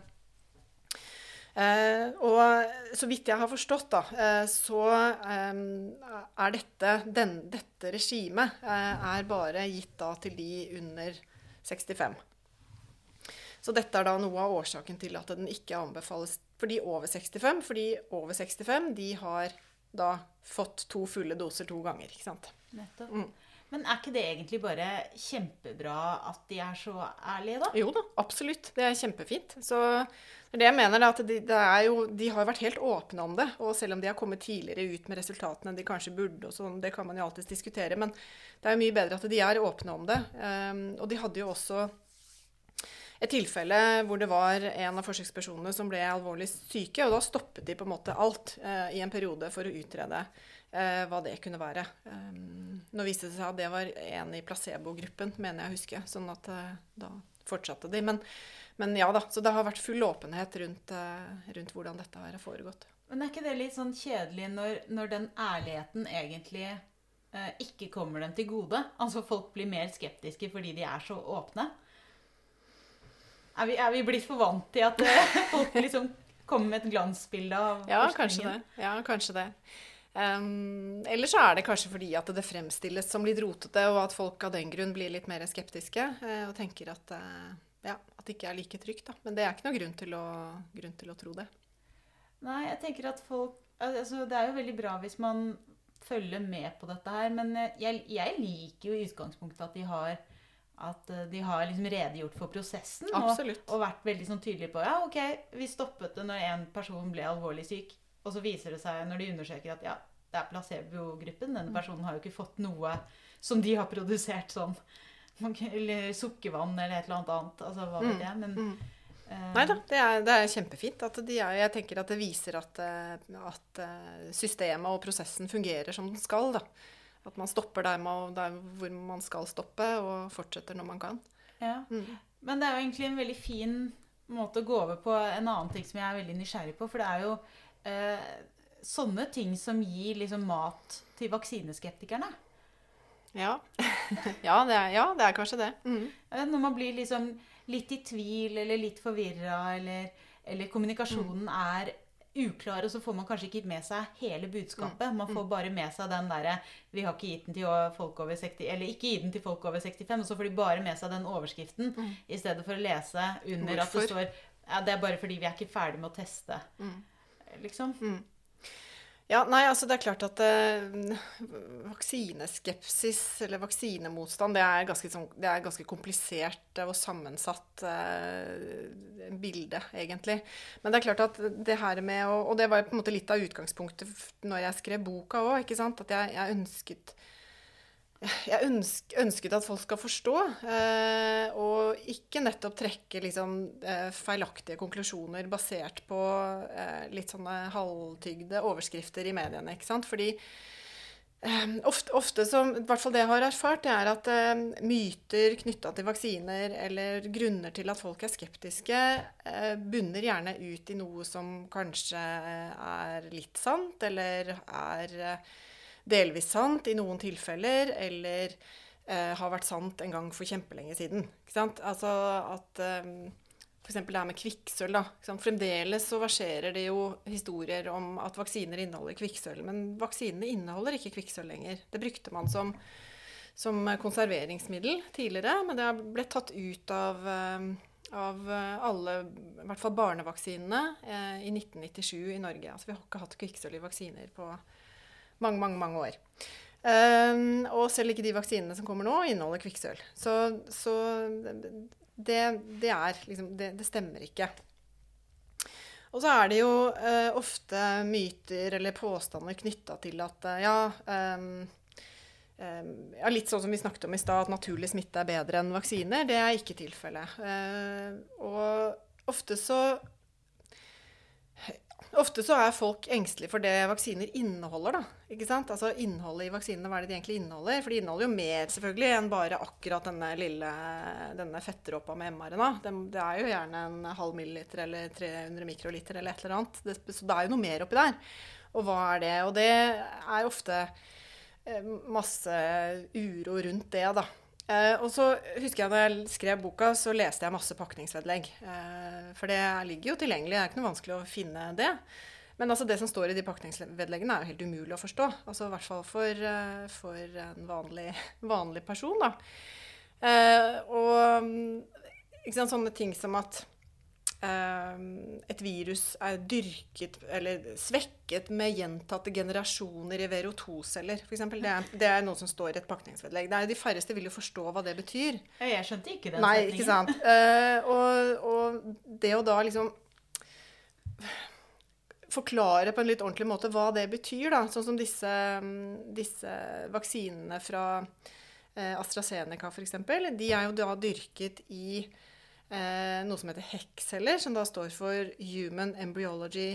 [SPEAKER 2] Eh, og så vidt jeg har forstått, da, eh, så eh, er dette, den, dette regimet eh, er bare gitt da til de under 65. Så dette er da noe av årsaken til at den ikke anbefales for de over 65. For de over 65 de har da fått to fulle doser to ganger. ikke sant?
[SPEAKER 1] Nettopp. Mm. Men er ikke det egentlig bare kjempebra at de er så ærlige, da?
[SPEAKER 2] Jo da, absolutt. Det er kjempefint. Så det jeg mener er at de, jo, de, har vært helt åpne om det. Og selv om de har kommet tidligere ut med resultatene enn de kanskje burde, og sånn, det kan man jo alltids diskutere. Men det er jo mye bedre at de er åpne om det. Um, og de hadde jo også et tilfelle hvor det var en av forsøkspersonene som ble alvorlig syke. Og da stoppet de på en måte alt eh, i en periode for å utrede eh, hva det kunne være. Um, nå viste det seg at det var en i placebo-gruppen, mener jeg å huske. Sånn at eh, da fortsatte de. Men, men, ja da, så det har vært full åpenhet rundt, rundt hvordan dette har foregått.
[SPEAKER 1] Men er ikke det litt sånn kjedelig når, når den ærligheten egentlig eh, ikke kommer dem til gode? Altså folk blir mer skeptiske fordi de er så åpne? Er vi, er vi blitt for vant til at [LAUGHS] folk liksom kommer med et glansbilde av
[SPEAKER 2] ja, forskningen? Kanskje det. Ja, kanskje det. Um, eller så er det kanskje fordi at det fremstilles som litt rotete, og at folk av den grunn blir litt mer skeptiske uh, og tenker at, uh, ja, at det ikke er like trygt. Da. Men det er ikke noen grunn til, å, grunn til å tro det.
[SPEAKER 1] Nei, jeg tenker at folk altså, Det er jo veldig bra hvis man følger med på dette her, men jeg, jeg liker jo i utgangspunktet at de har at eh, de har liksom redegjort for prosessen og, og, vært veldig sånn tydelige på ja, ok, vi stoppet det når en person ble alvorlig syk. Og så viser det seg når de undersøker at ja, det er placebo-gruppen. Denne mm. personen har jo ikke fått noe som de har produsert sånn. Eller sukkervann eller et eller annet. Altså, hva vet mm. jeg. Men, mm.
[SPEAKER 2] uh, Nei da, det det er kjempefint. De er, jeg tenker at det viser at, eh, at, systemet og prosessen fungerer som den skal. da. At man stopper der, man, der, hvor man skal stoppe, og fortsetter når man kan.
[SPEAKER 1] Ja. Mm. Men det er jo egentlig en veldig fin måte å gå over på en annen ting som jeg er veldig nysgjerrig på. For det er jo eh, sånne ting som gir liksom mat til vaksineskeptikerne.
[SPEAKER 2] Ja. [LAUGHS] ja, det er, ja, det er kanskje det. Mm.
[SPEAKER 1] Når man blir liksom litt i tvil eller litt forvirra, eller, eller kommunikasjonen mm. er uklar, og så får man kanskje ikke med seg hele budskapet. Mm. Man får mm. bare med seg den derre Vi har ikke gitt den til folk over 60 Eller ikke gitt den til folk over 65, og så får de bare med seg den overskriften mm. i stedet for å lese under Hvorfor? at det står ja, det er bare fordi vi er ikke ferdig med å teste, liksom.
[SPEAKER 2] Ja, nei, altså det er klart at eh, vaksineskepsis eller vaksinemotstand det er ganske, sånn, det er ganske komplisert og sammensatt eh, bilde, egentlig. Men det er klart at det her med å Og det var på en måte litt av utgangspunktet når jeg skrev boka òg. At jeg, jeg ønsket jeg ønsk, ønsket at folk skal forstå, eh, og ikke nettopp trekke liksom, eh, feilaktige konklusjoner basert på eh, litt sånne halvtygde overskrifter i mediene. ikke sant? Fordi eh, ofte, ofte som, i hvert fall det jeg har erfart, det er at eh, myter knytta til vaksiner, eller grunner til at folk er skeptiske, eh, bunner gjerne ut i noe som kanskje er litt sant, eller er eh, delvis sant i noen tilfeller, eller eh, har vært sant en gang for kjempelenge siden. Altså at eh, F.eks. det her med kvikksølv. Fremdeles så verserer det jo historier om at vaksiner inneholder kvikksølv. Men vaksinene inneholder ikke kvikksølv lenger. Det brukte man som, som konserveringsmiddel tidligere, men det har blitt tatt ut av eh, av eh, alle, i hvert fall barnevaksinene, eh, i 1997 i Norge. Altså Vi har ikke hatt kvikksølv i vaksiner på mange, mange, mange år. Um, og selv ikke de vaksinene som kommer nå, inneholder kvikksølv. Så, så det, det er liksom det, det stemmer ikke. Og så er det jo uh, ofte myter eller påstander knytta til at uh, ja, um, ja Litt sånn som vi snakket om i stad, at naturlig smitte er bedre enn vaksiner. Det er ikke tilfellet. Og ofte så Ofte så er folk engstelige for det vaksiner inneholder. da, ikke sant? Altså Innholdet i vaksinene, hva er det de egentlig inneholder? For de inneholder jo mer selvfølgelig enn bare akkurat denne lille denne fettdråpa med mRNA. Det, det er jo gjerne en halv milliliter eller 300 mikroliter eller et eller annet. Det, så det er jo noe mer oppi der. Og hva er det? Og det er ofte eh, masse uro rundt det, da. Eh, og så husker jeg når jeg skrev boka, så leste jeg masse pakningsvedlegg. Eh, for det ligger jo tilgjengelig, det er ikke noe vanskelig å finne det. Men altså det som står i de pakningsvedleggene, er jo helt umulig å forstå. Altså I hvert fall for, eh, for en vanlig, vanlig person. da. Og mm, sant, sånne ting som at et virus er dyrket eller svekket med gjentatte generasjoner i VRO2-celler, Det, det er noe som står i et pakningsvedlegg. Det er, de færreste vil jo forstå hva det betyr.
[SPEAKER 1] Jeg skjønte ikke den
[SPEAKER 2] Nei, ikke sant. Eh, og, og det å da liksom forklare på en litt ordentlig måte hva det betyr, da. Sånn som disse, disse vaksinene fra eh, AstraZeneca f.eks. De er jo da dyrket i eh, noe som heter HEC-celler, som da står for Human Embryology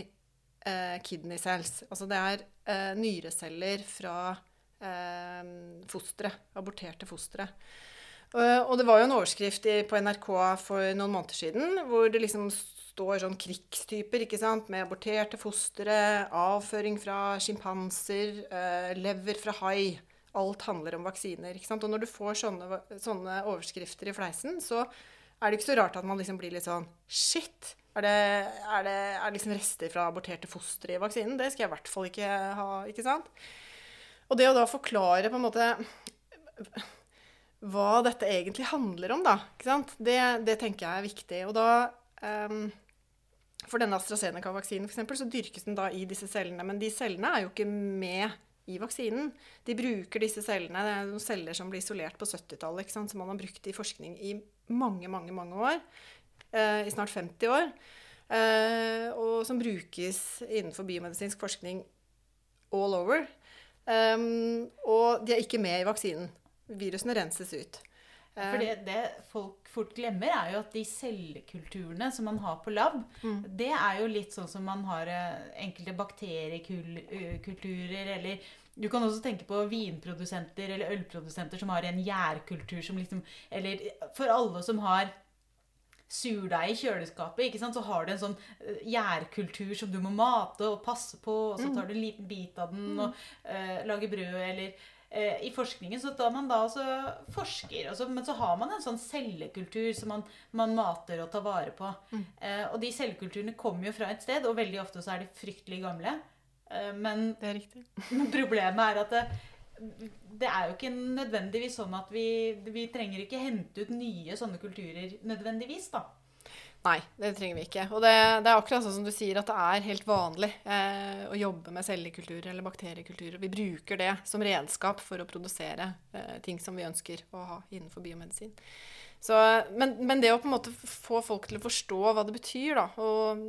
[SPEAKER 2] eh, Kidney Cells. Altså det er eh, nyreceller fra eh, fostre, aborterte fostre. Eh, Og det var jo en overskrift på NRK for noen måneder siden hvor det liksom står sånn krigstyper, ikke sant, med aborterte fostre, avføring fra sjimpanser, eh, lever fra hai. Alt handler om vaksiner. ikke sant? Og når du får sånne, sånne overskrifter i fleisen, så er det ikke så rart at man liksom blir litt sånn Shit! Er det, er det, er liksom rester fra aborterte fostre i vaksinen? Det skal jeg i hvert fall ikke ha, ikke sant? Og det å da forklare på en måte hva dette egentlig handler om, da. Ikke sant? Det, det tenker jeg er viktig. Og da um, For denne AstraZeneca-vaksinen eksempel, så dyrkes den da i disse cellene. Men de cellene er jo ikke med i vaksinen. De bruker disse cellene. Det er noen celler som ble isolert på 70-tallet, som man har brukt i forskning i mange, mange, mange år. eh, I snart 50 år. eh, og som brukes innenfor biomedisinsk forskning all over. Um, og de er ikke med i vaksinen. Virusene renses ut. Eh,
[SPEAKER 1] For det, det folk fort glemmer, er jo at de cellekulturene som man har på lab,
[SPEAKER 2] Mm.
[SPEAKER 1] det er jo litt sånn som man har eh, enkelte bakteriekulturer, eller du kan også tenke på vinprodusenter eller ølprodusenter som har en gjærkultur som liksom Eller for alle som har surdeig i kjøleskapet, ikke sant? så har du en sånn eh, gjærkultur som du må mate og passe på, og så tar du en liten bit av den og uh, lager brød, eller eh, I forskningen så tar man da også forsker, også, men så har man en sånn cellekultur som man, man mater og tar vare på. Eh, og de cellekulturene kommer jo fra et sted, og veldig ofte så er de fryktelig gamle. Eh, men
[SPEAKER 2] Det er riktig. [LAUGHS]
[SPEAKER 1] men problemet er at det, det er jo ikke nødvendigvis sånn at vi, vi trenger ikke hente ut nye sånne kulturer nødvendigvis, da.
[SPEAKER 2] Nei, det trenger vi ikke. Og det, det, er akkurat sånn som du sier, at det er helt vanlig eh, å jobbe med cellekulturer eller bakteriekulturer. Vi bruker det som redskap for å produsere eh, ting som vi ønsker å ha innenfor biomedisin. Så, men, men, det å på en måte få folk til å forstå hva det betyr, da, og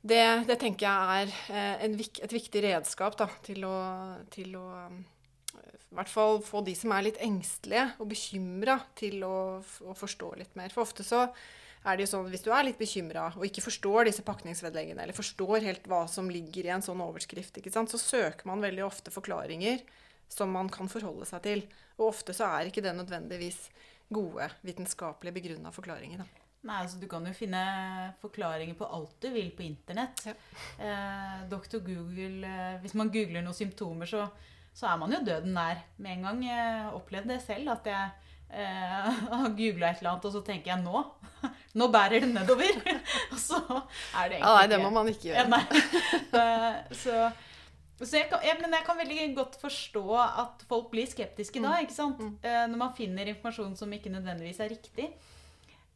[SPEAKER 2] det, det tenker jeg er eh, en, et viktig redskap da, til å, til å i hvert fall få de som er litt engstelige og bekymra, til å, å forstå litt mer. For ofte så er det jo sånn at hvis du er litt bekymra og ikke forstår disse pakningsvedleggene, eller forstår helt hva som ligger i en sånn overskrift, så søker man veldig ofte forklaringer som man kan forholde seg til. Og ofte så er ikke det nødvendigvis gode vitenskapelig begrunna forklaringer. Da.
[SPEAKER 1] Nei, altså Du kan jo finne forklaringer på alt du vil på internett. Ja. Eh, Dr. Google, eh, Hvis man googler noen symptomer, så, så, er man jo døden nær med en gang. Jeg opplevde det selv. at jeg eh, [LAUGHS] har googla et eller annet, og så tenker jeg nå. [LAUGHS] Nå bærer det nedover. [LAUGHS] og så er det egentlig
[SPEAKER 2] ja, Nei, det må man ikke gjøre.
[SPEAKER 1] Ja, så, så jeg kan, jeg, men jeg kan veldig godt forstå at folk blir skeptiske da. Mm. ikke sant? Mm. Eh, når man finner informasjon som ikke nødvendigvis er riktig.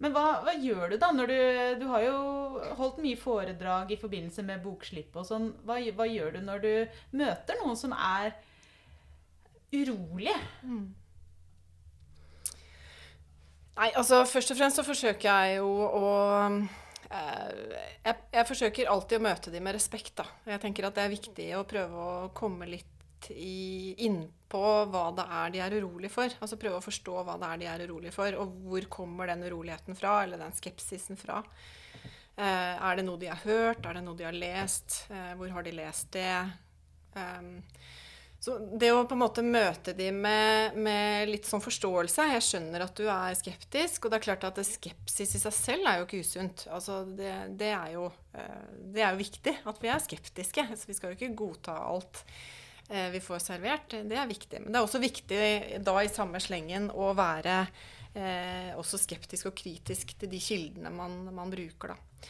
[SPEAKER 1] Men hva, hva gjør du da når du Du har jo holdt mye foredrag i forbindelse med bokslipp og sånn. Hva, hva, gjør du når du møter noen som er urolige? Mm.
[SPEAKER 2] Nei, altså først og fremst så forsøker jeg jo å eh, jeg, jeg, forsøker alltid å møte dem med respekt, da. Jeg tenker at det er viktig å prøve å komme litt innpå hva det er de er urolig for. Altså prøve å forstå hva det er de er urolig for, og hvor kommer den uroligheten fra, eller den skepsisen fra. Eh, er det noe de har hørt? Er det noe de har lest? Eh, hvor har de lest det? Um, så det å på en måte møte de med, med, litt sånn forståelse Jeg skjønner at du er skeptisk, og det er klart at skepsis i seg selv er jo ikke usunt. Altså det, det, er jo, eh, det, er jo, viktig at vi er skeptiske. Så vi skal jo ikke godta alt vi får servert. Det er viktig. Men det er også viktig da i samme slengen å være eh, også skeptisk og kritisk til de kildene man, man bruker, da.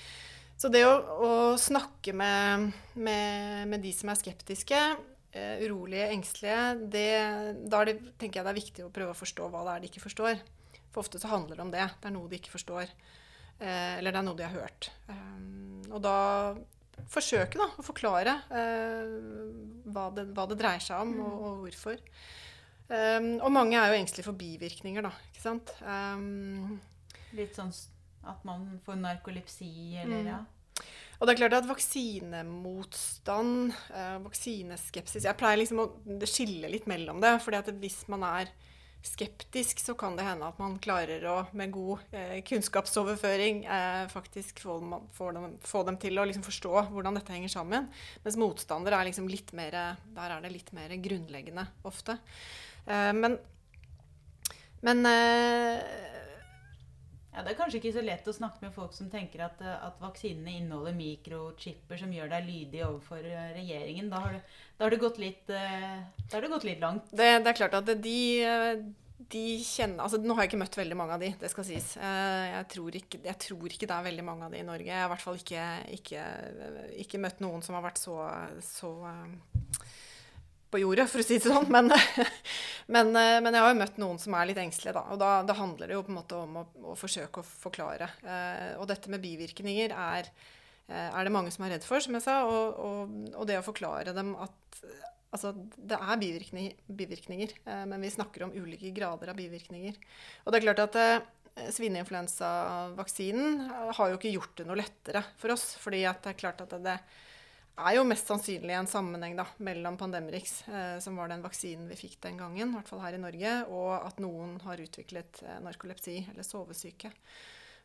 [SPEAKER 2] Så det å, å snakke med, med, med de som er skeptiske eh, urolige, engstelige, det, da det, tenker jeg det er viktig å prøve å forstå hva det er de ikke forstår. For ofte så handler det om det. Det er noe de ikke forstår. Eh, eller det er noe de har hørt. Um, og da forsøke da, å forklare eh, hva, det, hva, det, dreier seg om, og, og hvorfor. Um, og mange er jo engstelige for bivirkninger, da. Ikke sant? Um,
[SPEAKER 1] Litt sånn at man får narkolepsi, eller mm. ja?
[SPEAKER 2] Og det er klart at vaksinemotstand, eh, vaksineskepsis Jeg pleier liksom å skille litt mellom det. fordi at hvis man er skeptisk, så kan det hende at man klarer å med god eh, kunnskapsoverføring eh, faktisk få dem, få, dem, få dem, til å liksom forstå hvordan dette henger sammen. Mens motstander er liksom litt mer Der er det litt mer grunnleggende ofte. Eh, men men eh,
[SPEAKER 1] ja, Det er kanskje ikke så lett å snakke med folk som tenker at, eh, at vaksinene inneholder mikrochipper som gjør deg lydig overfor eh, regjeringen. Da har, du, da har, det, gått litt, eh, det gått litt langt.
[SPEAKER 2] Det, det er klart at de, de, kjenner altså Nå har jeg ikke møtt veldig mange av de, det skal sies. Jeg tror ikke, jeg tror ikke det er veldig mange av de i Norge. Jeg har i hvert fall ikke, ikke, ikke møtt noen som har vært så, så på jordet, for å si det sånn. Men, [LAUGHS] men, eh, men, jeg har jo møtt noen som er litt engstelige, da. Og da, da handler det jo på en måte om å, å forsøke å forklare. Eh, og dette med bivirkninger er, eh, er, det mange som er redd for, som jeg sa. Og, og, og det å forklare dem at Altså, det er bivirkninger, bivirkninger men vi snakker om ulike grader av bivirkninger. Og det er klart at eh, svineinfluensavaksinen har jo ikke gjort det noe lettere for oss. fordi det er klart at det, det er jo mest sannsynlig en sammenheng da, mellom Pandemrix, eh, som var den vaksinen vi fikk den gangen, i hvert fall her i Norge, og at noen har utviklet eh, narkolepsi eller sovesyke.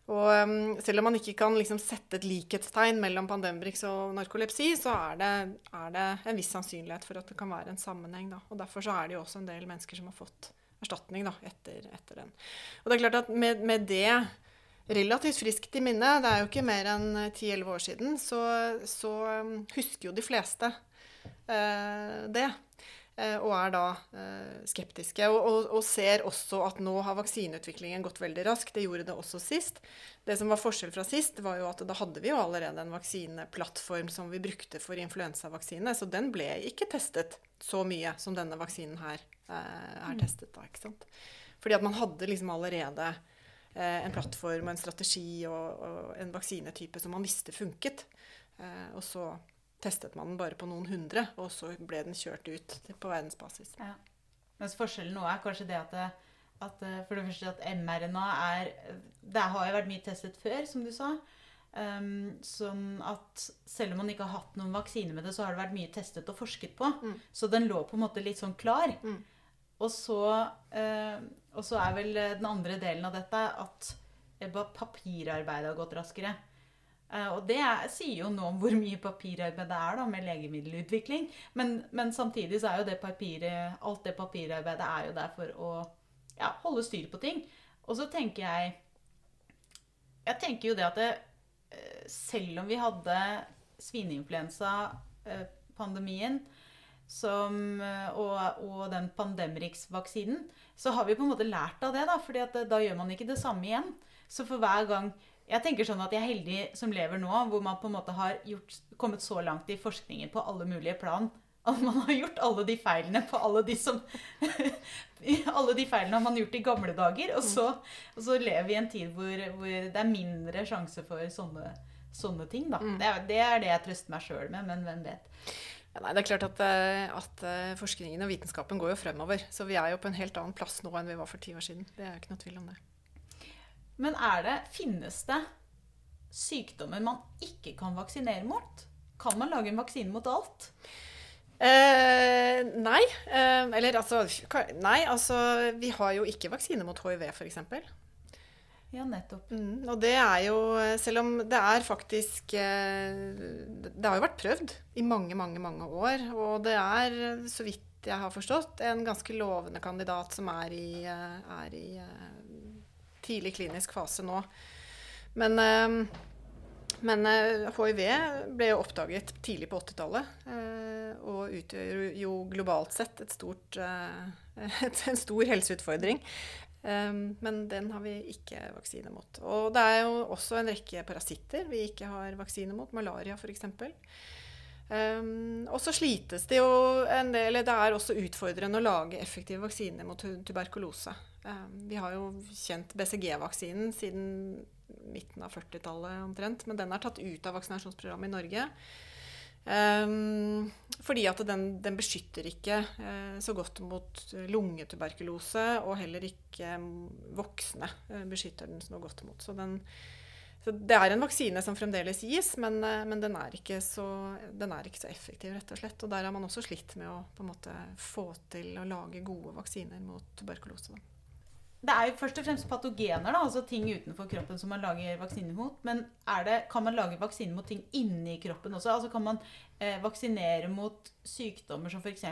[SPEAKER 2] Og um, selv om man ikke kan liksom, sette et likhetstegn mellom Pandemrix og narkolepsi, så er det, er det, en viss sannsynlighet for at det kan være en sammenheng. Da. Og Derfor er det jo også en del mennesker som har fått erstatning da, etter, etter den. Og det er klart at med, med det relativt friskt i minne, det er jo ikke mer enn 10-11 år siden, så, så, um, husker jo de fleste eh, det. Eh, og er da eh, skeptiske. Og, og, og, ser også at nå har vaksineutviklingen gått veldig raskt. Det gjorde det også sist. Det som var forskjell fra sist, var jo at da hadde vi jo allerede en vaksineplattform som vi brukte for influensavaksine, så den ble ikke testet så mye som denne vaksinen her eh, er mm. testet. da, ikke sant? Fordi at man hadde liksom allerede eh, en plattform og en strategi og, og, en vaksinetype som man visste funket. Eh, og så testet man den bare på noen hundre, og så ble den kjørt ut på verdensbasis. Ja.
[SPEAKER 1] Mens forskjellen nå er kanskje det at, at for det første at mRNA er Det har jo vært mye testet før, som du sa. Um, sånn at selv om man ikke har hatt noen vaksine med det, så har det vært mye testet og forsket på. Mm. Så den lå på en måte litt sånn klar. Mm. Og, så, uh, og, så, er vel den andre delen av dette at papirarbeidet har gått raskere. Uh, og det er, sier jo noe om hvor mye papirarbeid det er da, med legemiddelutvikling. Men, men, samtidig så er jo det papiret, alt det papirarbeidet er jo der for å ja, holde styr på ting. Og så tenker jeg Jeg tenker jo det at det, selv om vi hadde svineinfluensapandemien eh, og, og, den Pandemrix-vaksinen, så har vi på en måte lært av det. Da fordi at da gjør man ikke det samme igjen. Så for hver gang Jeg tenker sånn at jeg er heldig som lever nå, hvor man på en måte har gjort, kommet så langt i forskningen på alle mulige plan at man har gjort alle de feilene på alle de som [LAUGHS] Alle de feilene har man gjort i gamle dager. Og så, og så lever vi i en tid hvor, hvor, det er mindre sjanse for sånne, sånne ting. Da. Mm. Det, er, det, er, det jeg trøster meg sjøl med, men hvem vet.
[SPEAKER 2] Ja, nei, det er klart at, eh, at, eh, forskningen og vitenskapen går jo fremover. Så vi er jo på en helt annen plass nå enn vi var for ti år siden. Det er jo ikke noe tvil om det.
[SPEAKER 1] Men er det, finnes det sykdommer man ikke kan vaksinere mot? Kan man lage en vaksine mot alt?
[SPEAKER 2] Eh, nei. Eh, eller altså Nei, altså Vi har jo ikke vaksine mot hiv, f.eks.
[SPEAKER 1] Ja, nettopp.
[SPEAKER 2] Mm, og det er jo Selv om det er faktisk eh, Det har jo vært prøvd i mange, mange, mange år. Og det er, så vidt jeg har forstått, en ganske lovende kandidat som er i, eh, er i tidlig klinisk fase nå. Men men hiv ble jo oppdaget tidlig på 80-tallet. og utgjør jo globalt sett et stort, [LAUGHS] et, en stor helseutfordring. Men den har vi ikke vaksine mot. Og det er jo også en rekke parasitter vi ikke har vaksine mot. Malaria f.eks. Um, og så slites det jo en del Det er også utfordrende å lage effektive vaksiner mot tuberkulose. Um, vi har jo kjent BCG-vaksinen siden midten av 40-tallet omtrent. Men den er tatt ut av vaksinasjonsprogrammet i Norge. Um, fordi at den, den beskytter ikke uh, så godt mot lungetuberkulose, og heller ikke um, voksne uh, beskytter den så godt mot. Så, den, så, det er en vaksine som fremdeles gis, men, uh, men den, er så, den, er ikke så, effektiv, rett og slett. Og der har man også slitt med å måte, få til å lage gode vaksiner mot tuberkulose. Da
[SPEAKER 1] det er jo først og fremst patogener, da, altså ting utenfor kroppen som man lager vaksiner mot. Men det, kan man lage vaksiner mot ting inni kroppen også? Altså Kan man eh, vaksinere mot sykdommer som f.eks.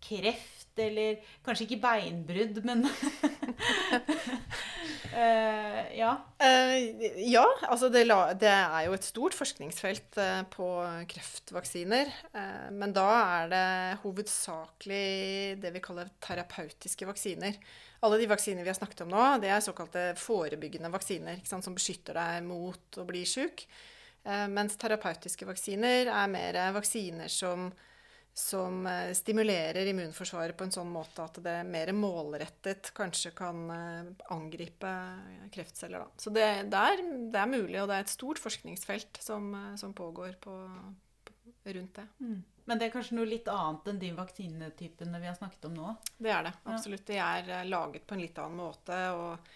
[SPEAKER 1] kreft, eller kanskje ikke beinbrudd, men uh, [LAUGHS] Ja.
[SPEAKER 2] Uh, ja, altså det, det, er jo et stort forskningsfelt uh, på kreftvaksiner. men da er det hovedsakelig det vi kaller terapeutiske vaksiner. Alle de vaksiner vi har snakket om nå, det er såkalte forebyggende vaksiner sant, som beskytter deg mot å bli sjuk. Eh, mens terapeutiske vaksiner er mer vaksiner som, som eh, stimulerer immunforsvaret på en sånn måte at det mer målrettet kanskje kan eh, angripe kreftceller. Da. Så det, det, er, det, er, mulig, og det er et stort forskningsfelt som, som pågår på, på, rundt det. Mm.
[SPEAKER 1] Men det er kanskje noe litt annet enn de vaksinetypene vi har snakket om nå?
[SPEAKER 2] Det er det. Absolutt. De er eh, laget på en litt annen måte og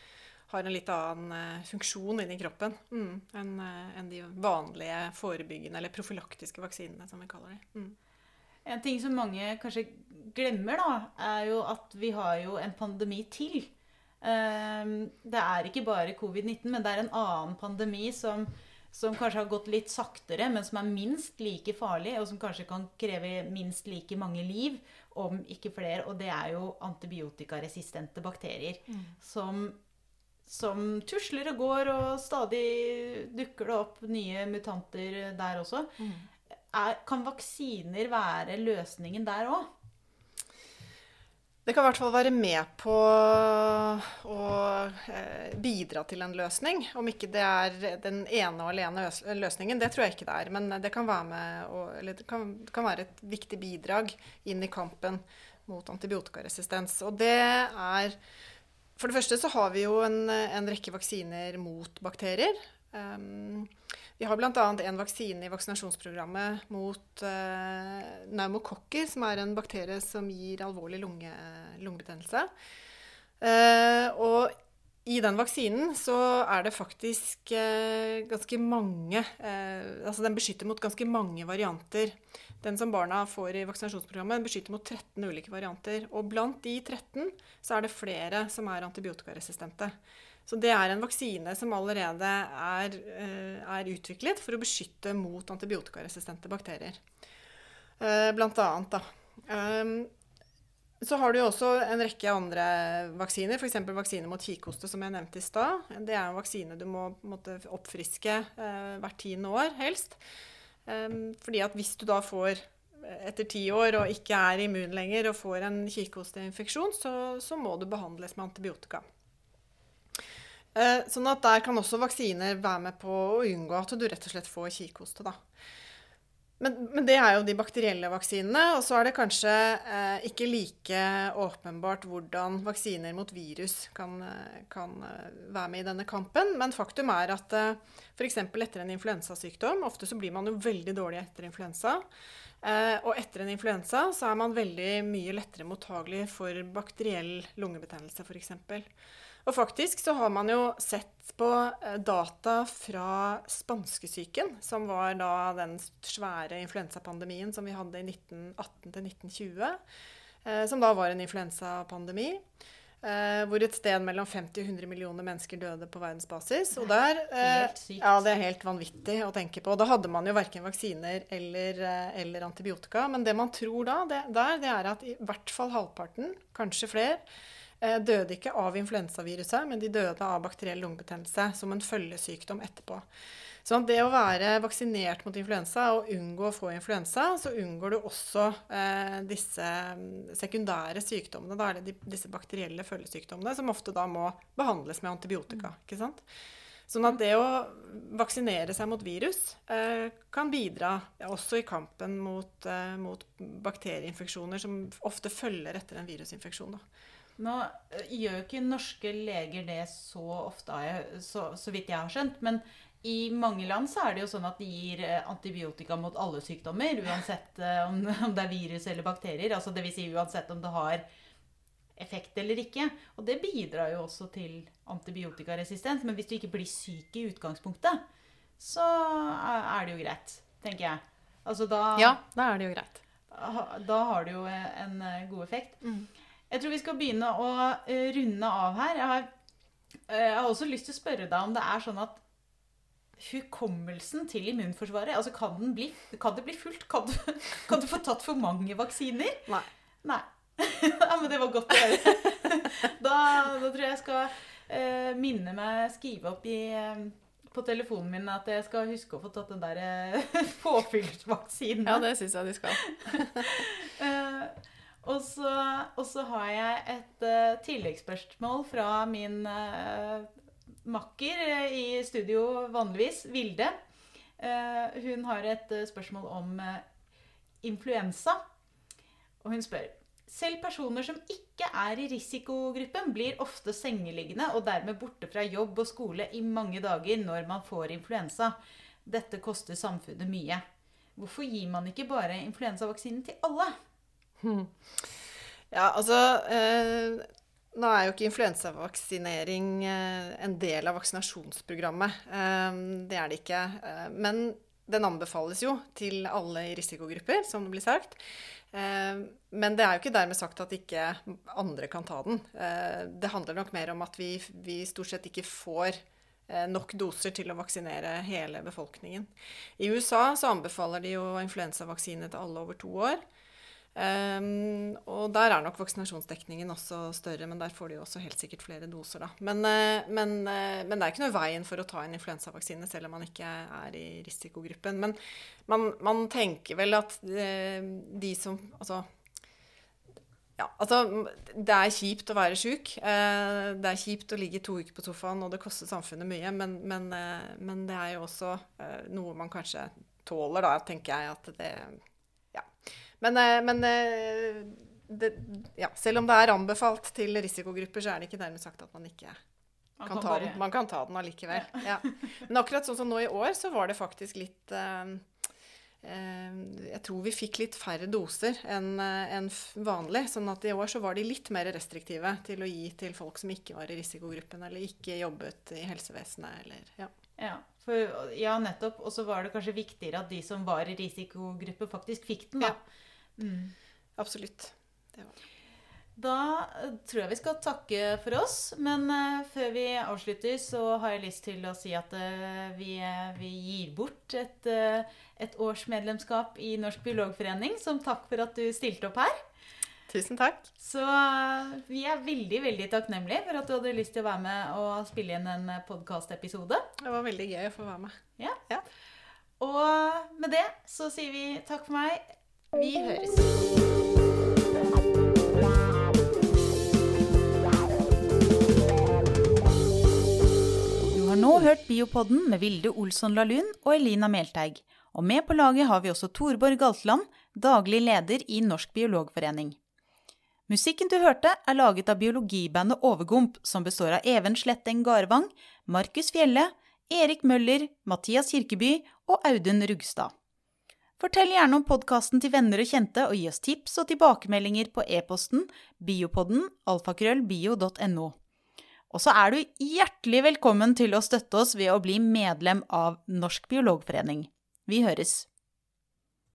[SPEAKER 2] har en litt annen uh, funksjon inni kroppen mm, enn uh, en de vanlige forebyggende eller profylaktiske vaksinene, som vi kaller de. Mm.
[SPEAKER 1] En ting som mange kanskje glemmer, da, er jo at vi har jo en pandemi til. Um, det er ikke bare covid-19, men det er en annen pandemi som som kanskje har gått litt saktere, men som er minst like farlig, og som kanskje kan kreve minst like mange liv, om ikke flere. Og det er jo antibiotikaresistente bakterier. Mm. Som, som, tusler og går, og stadig dukker det opp nye mutanter der også. Mm. Er, kan vaksiner være løsningen der òg?
[SPEAKER 2] Det kan i hvert fall være med på å eh, bidra til en løsning. Om ikke det er den ene og alene løsningen, det tror jeg ikke det er. Men det kan være, å, det kan, det kan være et viktig bidrag inn i kampen mot antibiotikaresistens. Og det er for det første så har vi jo en, en rekke vaksiner mot bakterier. Um, vi har bl.a. en vaksine i vaksinasjonsprogrammet mot uh, pneumokokker, som er en bakterie som gir alvorlig lunge, lungebetennelse. Uh, og i den vaksinen så er det faktisk eh, ganske mange Altså den beskytter mot ganske mange varianter. Den som barna får i vaksinasjonsprogrammet, beskytter mot 13 ulike varianter. Og blant de 13 så er det flere som er antibiotikaresistente. Så det er en vaksine som allerede er, eh, er utviklet for å beskytte mot antibiotikaresistente bakterier. Eh, blant annet, da. Ehm, så har du jo også en rekke andre vaksiner, f.eks. vaksine mot kikhoste, som jeg nevnte i stad. Det er en vaksine du må måtte, oppfriske eh, hvert tiende år, helst. Um, fordi at hvis du da får etter ti år og ikke er immun lenger og får en kikhosteinfeksjon, så, så må du behandles med antibiotika. Eh, sånn at der kan også vaksiner være med på å unngå at du rett og slett får kikhoste. da. Men, men, det er jo de bakterielle vaksinene. Og så er det kanskje eh, ikke like åpenbart hvordan vaksiner mot virus kan, eh, kan eh, være med i denne kampen. Men faktum er at eh, f.eks. etter en influensasykdom Ofte så blir man jo veldig dårlig etter influensa. Eh, og etter en influensa så er man veldig mye lettere mottagelig for bakteriell lungebetennelse, f.eks. Og faktisk så har man jo sett på eh, data fra spanskesyken, som var da den svære influensapandemien som vi hadde i 1918 1920. Eh, som da var en influensapandemi. Eh, hvor et sted mellom 50 og 100 millioner mennesker døde på verdensbasis. Og der, ja, det er helt vanvittig å tenke på. Da hadde man jo verken vaksiner eller, eller antibiotika. Men det man tror da, det, der, det er at i hvert fall halvparten, kanskje flere, døde ikke av influensaviruset, men de døde av bakteriell lungebetennelse som en følgesykdom etterpå. Så det å være vaksinert mot influensa og unngå å få influensa, så unngår du også eh, disse mm, sekundære sykdommene. Da er det de, disse bakterielle følgesykdommene som ofte da må behandles med antibiotika. ikke sant? Sånn at det å vaksinere seg mot virus eh, kan bidra ja, også i kampen mot, eh, mot, bakterieinfeksjoner som ofte følger etter en virusinfeksjon. Da.
[SPEAKER 1] Nå eh, gjør jo ikke norske leger det så ofte, så, så, vidt jeg har skjønt. Men i mange land så er det jo sånn at de gir eh, antibiotika mot alle sykdommer. Uansett eh, om, [LAUGHS] om det er virus eller bakterier. Altså Dvs. Si uansett om det har effekt eller ikke. Og det bidrar jo også til antibiotikaresistens. Men hvis du ikke blir syk i utgangspunktet, så er det jo greit, tenker jeg. Altså da
[SPEAKER 2] Ja, da er det jo greit.
[SPEAKER 1] Da har det jo en god effekt. Mm. Jeg tror vi skal begynne å uh, runde av her. Jeg har, uh, jeg har, også lyst til å spørre deg om det er sånn at hukommelsen til immunforsvaret altså Kan, den bli, kan det bli fullt? Kan du, [LAUGHS] kan du, få tatt for mange vaksiner?
[SPEAKER 2] Nei.
[SPEAKER 1] Nei. [LAUGHS] ja, men det var godt å høre. [LAUGHS] da, da, tror jeg jeg skal uh, minne meg skrive opp i på telefonen min at jeg skal huske å få tatt den der påfyllsvaksinen.
[SPEAKER 2] Ja, det syns jeg de skal.
[SPEAKER 1] Og så, og så, har jeg et uh, tilleggsspørsmål fra min uh, makker uh, i studio vanligvis, Vilde. hun har et spørsmål om influensa. Og hun spør selv personer som ikke er i risikogruppen, blir ofte sengeliggende og dermed borte fra jobb og skole i mange dager når man får influensa. Dette koster samfunnet mye. Hvorfor gir man ikke bare influensavaksinen til alle?
[SPEAKER 2] Ja, altså eh, Nå er jo ikke influensavaksinering eh, en del av vaksinasjonsprogrammet. Eh, det er det ikke. Eh, men den anbefales jo til alle i risikogrupper, som det blir sagt. Eh, men det er jo ikke dermed sagt at ikke andre kan ta den. Eh, det handler nok mer om at vi, vi stort sett ikke får nok doser til å vaksinere hele befolkningen. I USA så anbefaler de jo influensavaksine til alle over to år. Um, og der er nok vaksinasjonsdekningen også større, men der får de jo også helt sikkert flere doser, da. Men, uh, men, uh, men, det er ikke noe veien for å ta en influensavaksine selv om man ikke er i risikogruppen. Men man, man tenker vel at uh, de som Altså ja, altså, det er kjipt å være sjuk. det er kjipt å ligge to uker på sofaen, og det koster samfunnet mye. Men, men, men det er jo også noe man kanskje tåler, da, tenker jeg. At det men, eh, men, eh, det, ja, selv om det er anbefalt til risikogrupper, så er det ikke dermed sagt at man ikke
[SPEAKER 1] Man
[SPEAKER 2] kan
[SPEAKER 1] kan
[SPEAKER 2] ta den. Man kan ta den allikevel. Ja. Men akkurat sånn som nå i år, så var det faktisk litt eh, eh, Jeg tror vi fikk litt færre doser enn en vanlig. Sånn at i år så var de litt mer restriktive til å gi til folk som ikke var i risikogruppen, eller ikke jobbet i helsevesenet, eller ja.
[SPEAKER 1] Ja, for, ja, nettopp. Og så var det kanskje viktigere at de som var i risikogruppe, faktisk fikk den, da.
[SPEAKER 2] Ja.
[SPEAKER 1] Mm.
[SPEAKER 2] Absolutt.
[SPEAKER 1] Da eh, tror jeg vi skal takke for oss. Men eh, før vi avslutter, så har jeg lyst til å si at eh, vi, vi gir bort et, et årsmedlemskap i Norsk biologforening som takk for at du stilte opp her.
[SPEAKER 2] Tusen takk.
[SPEAKER 1] Så eh, vi er veldig veldig takknemlige for at du hadde lyst til å være med og spille inn en podkastepisode.
[SPEAKER 2] Det var veldig gøy å få være med. Ja.
[SPEAKER 1] Og med det så sier vi takk for meg. Vi høres. Du har nå hørt Biopodden med Vilde Olsson Lahlun og Elina Melteig. Og med på laget har vi også Torborg Galtland, daglig leder i Norsk biologforening. Musikken du hørte, er laget av biologibandet Overgump, som består av Even Sletteng Garvang, Markus Fjelle, Erik Møller, Mathias Kirkeby og Audun Rugstad. Fortell gjerne om podkasten til venner og kjente, og gi oss tips og tilbakemeldinger på e-posten biopodden alfakrøllbio.no. Og så er du hjertelig velkommen til å støtte oss ved å bli medlem av Norsk biologforening. Vi høres.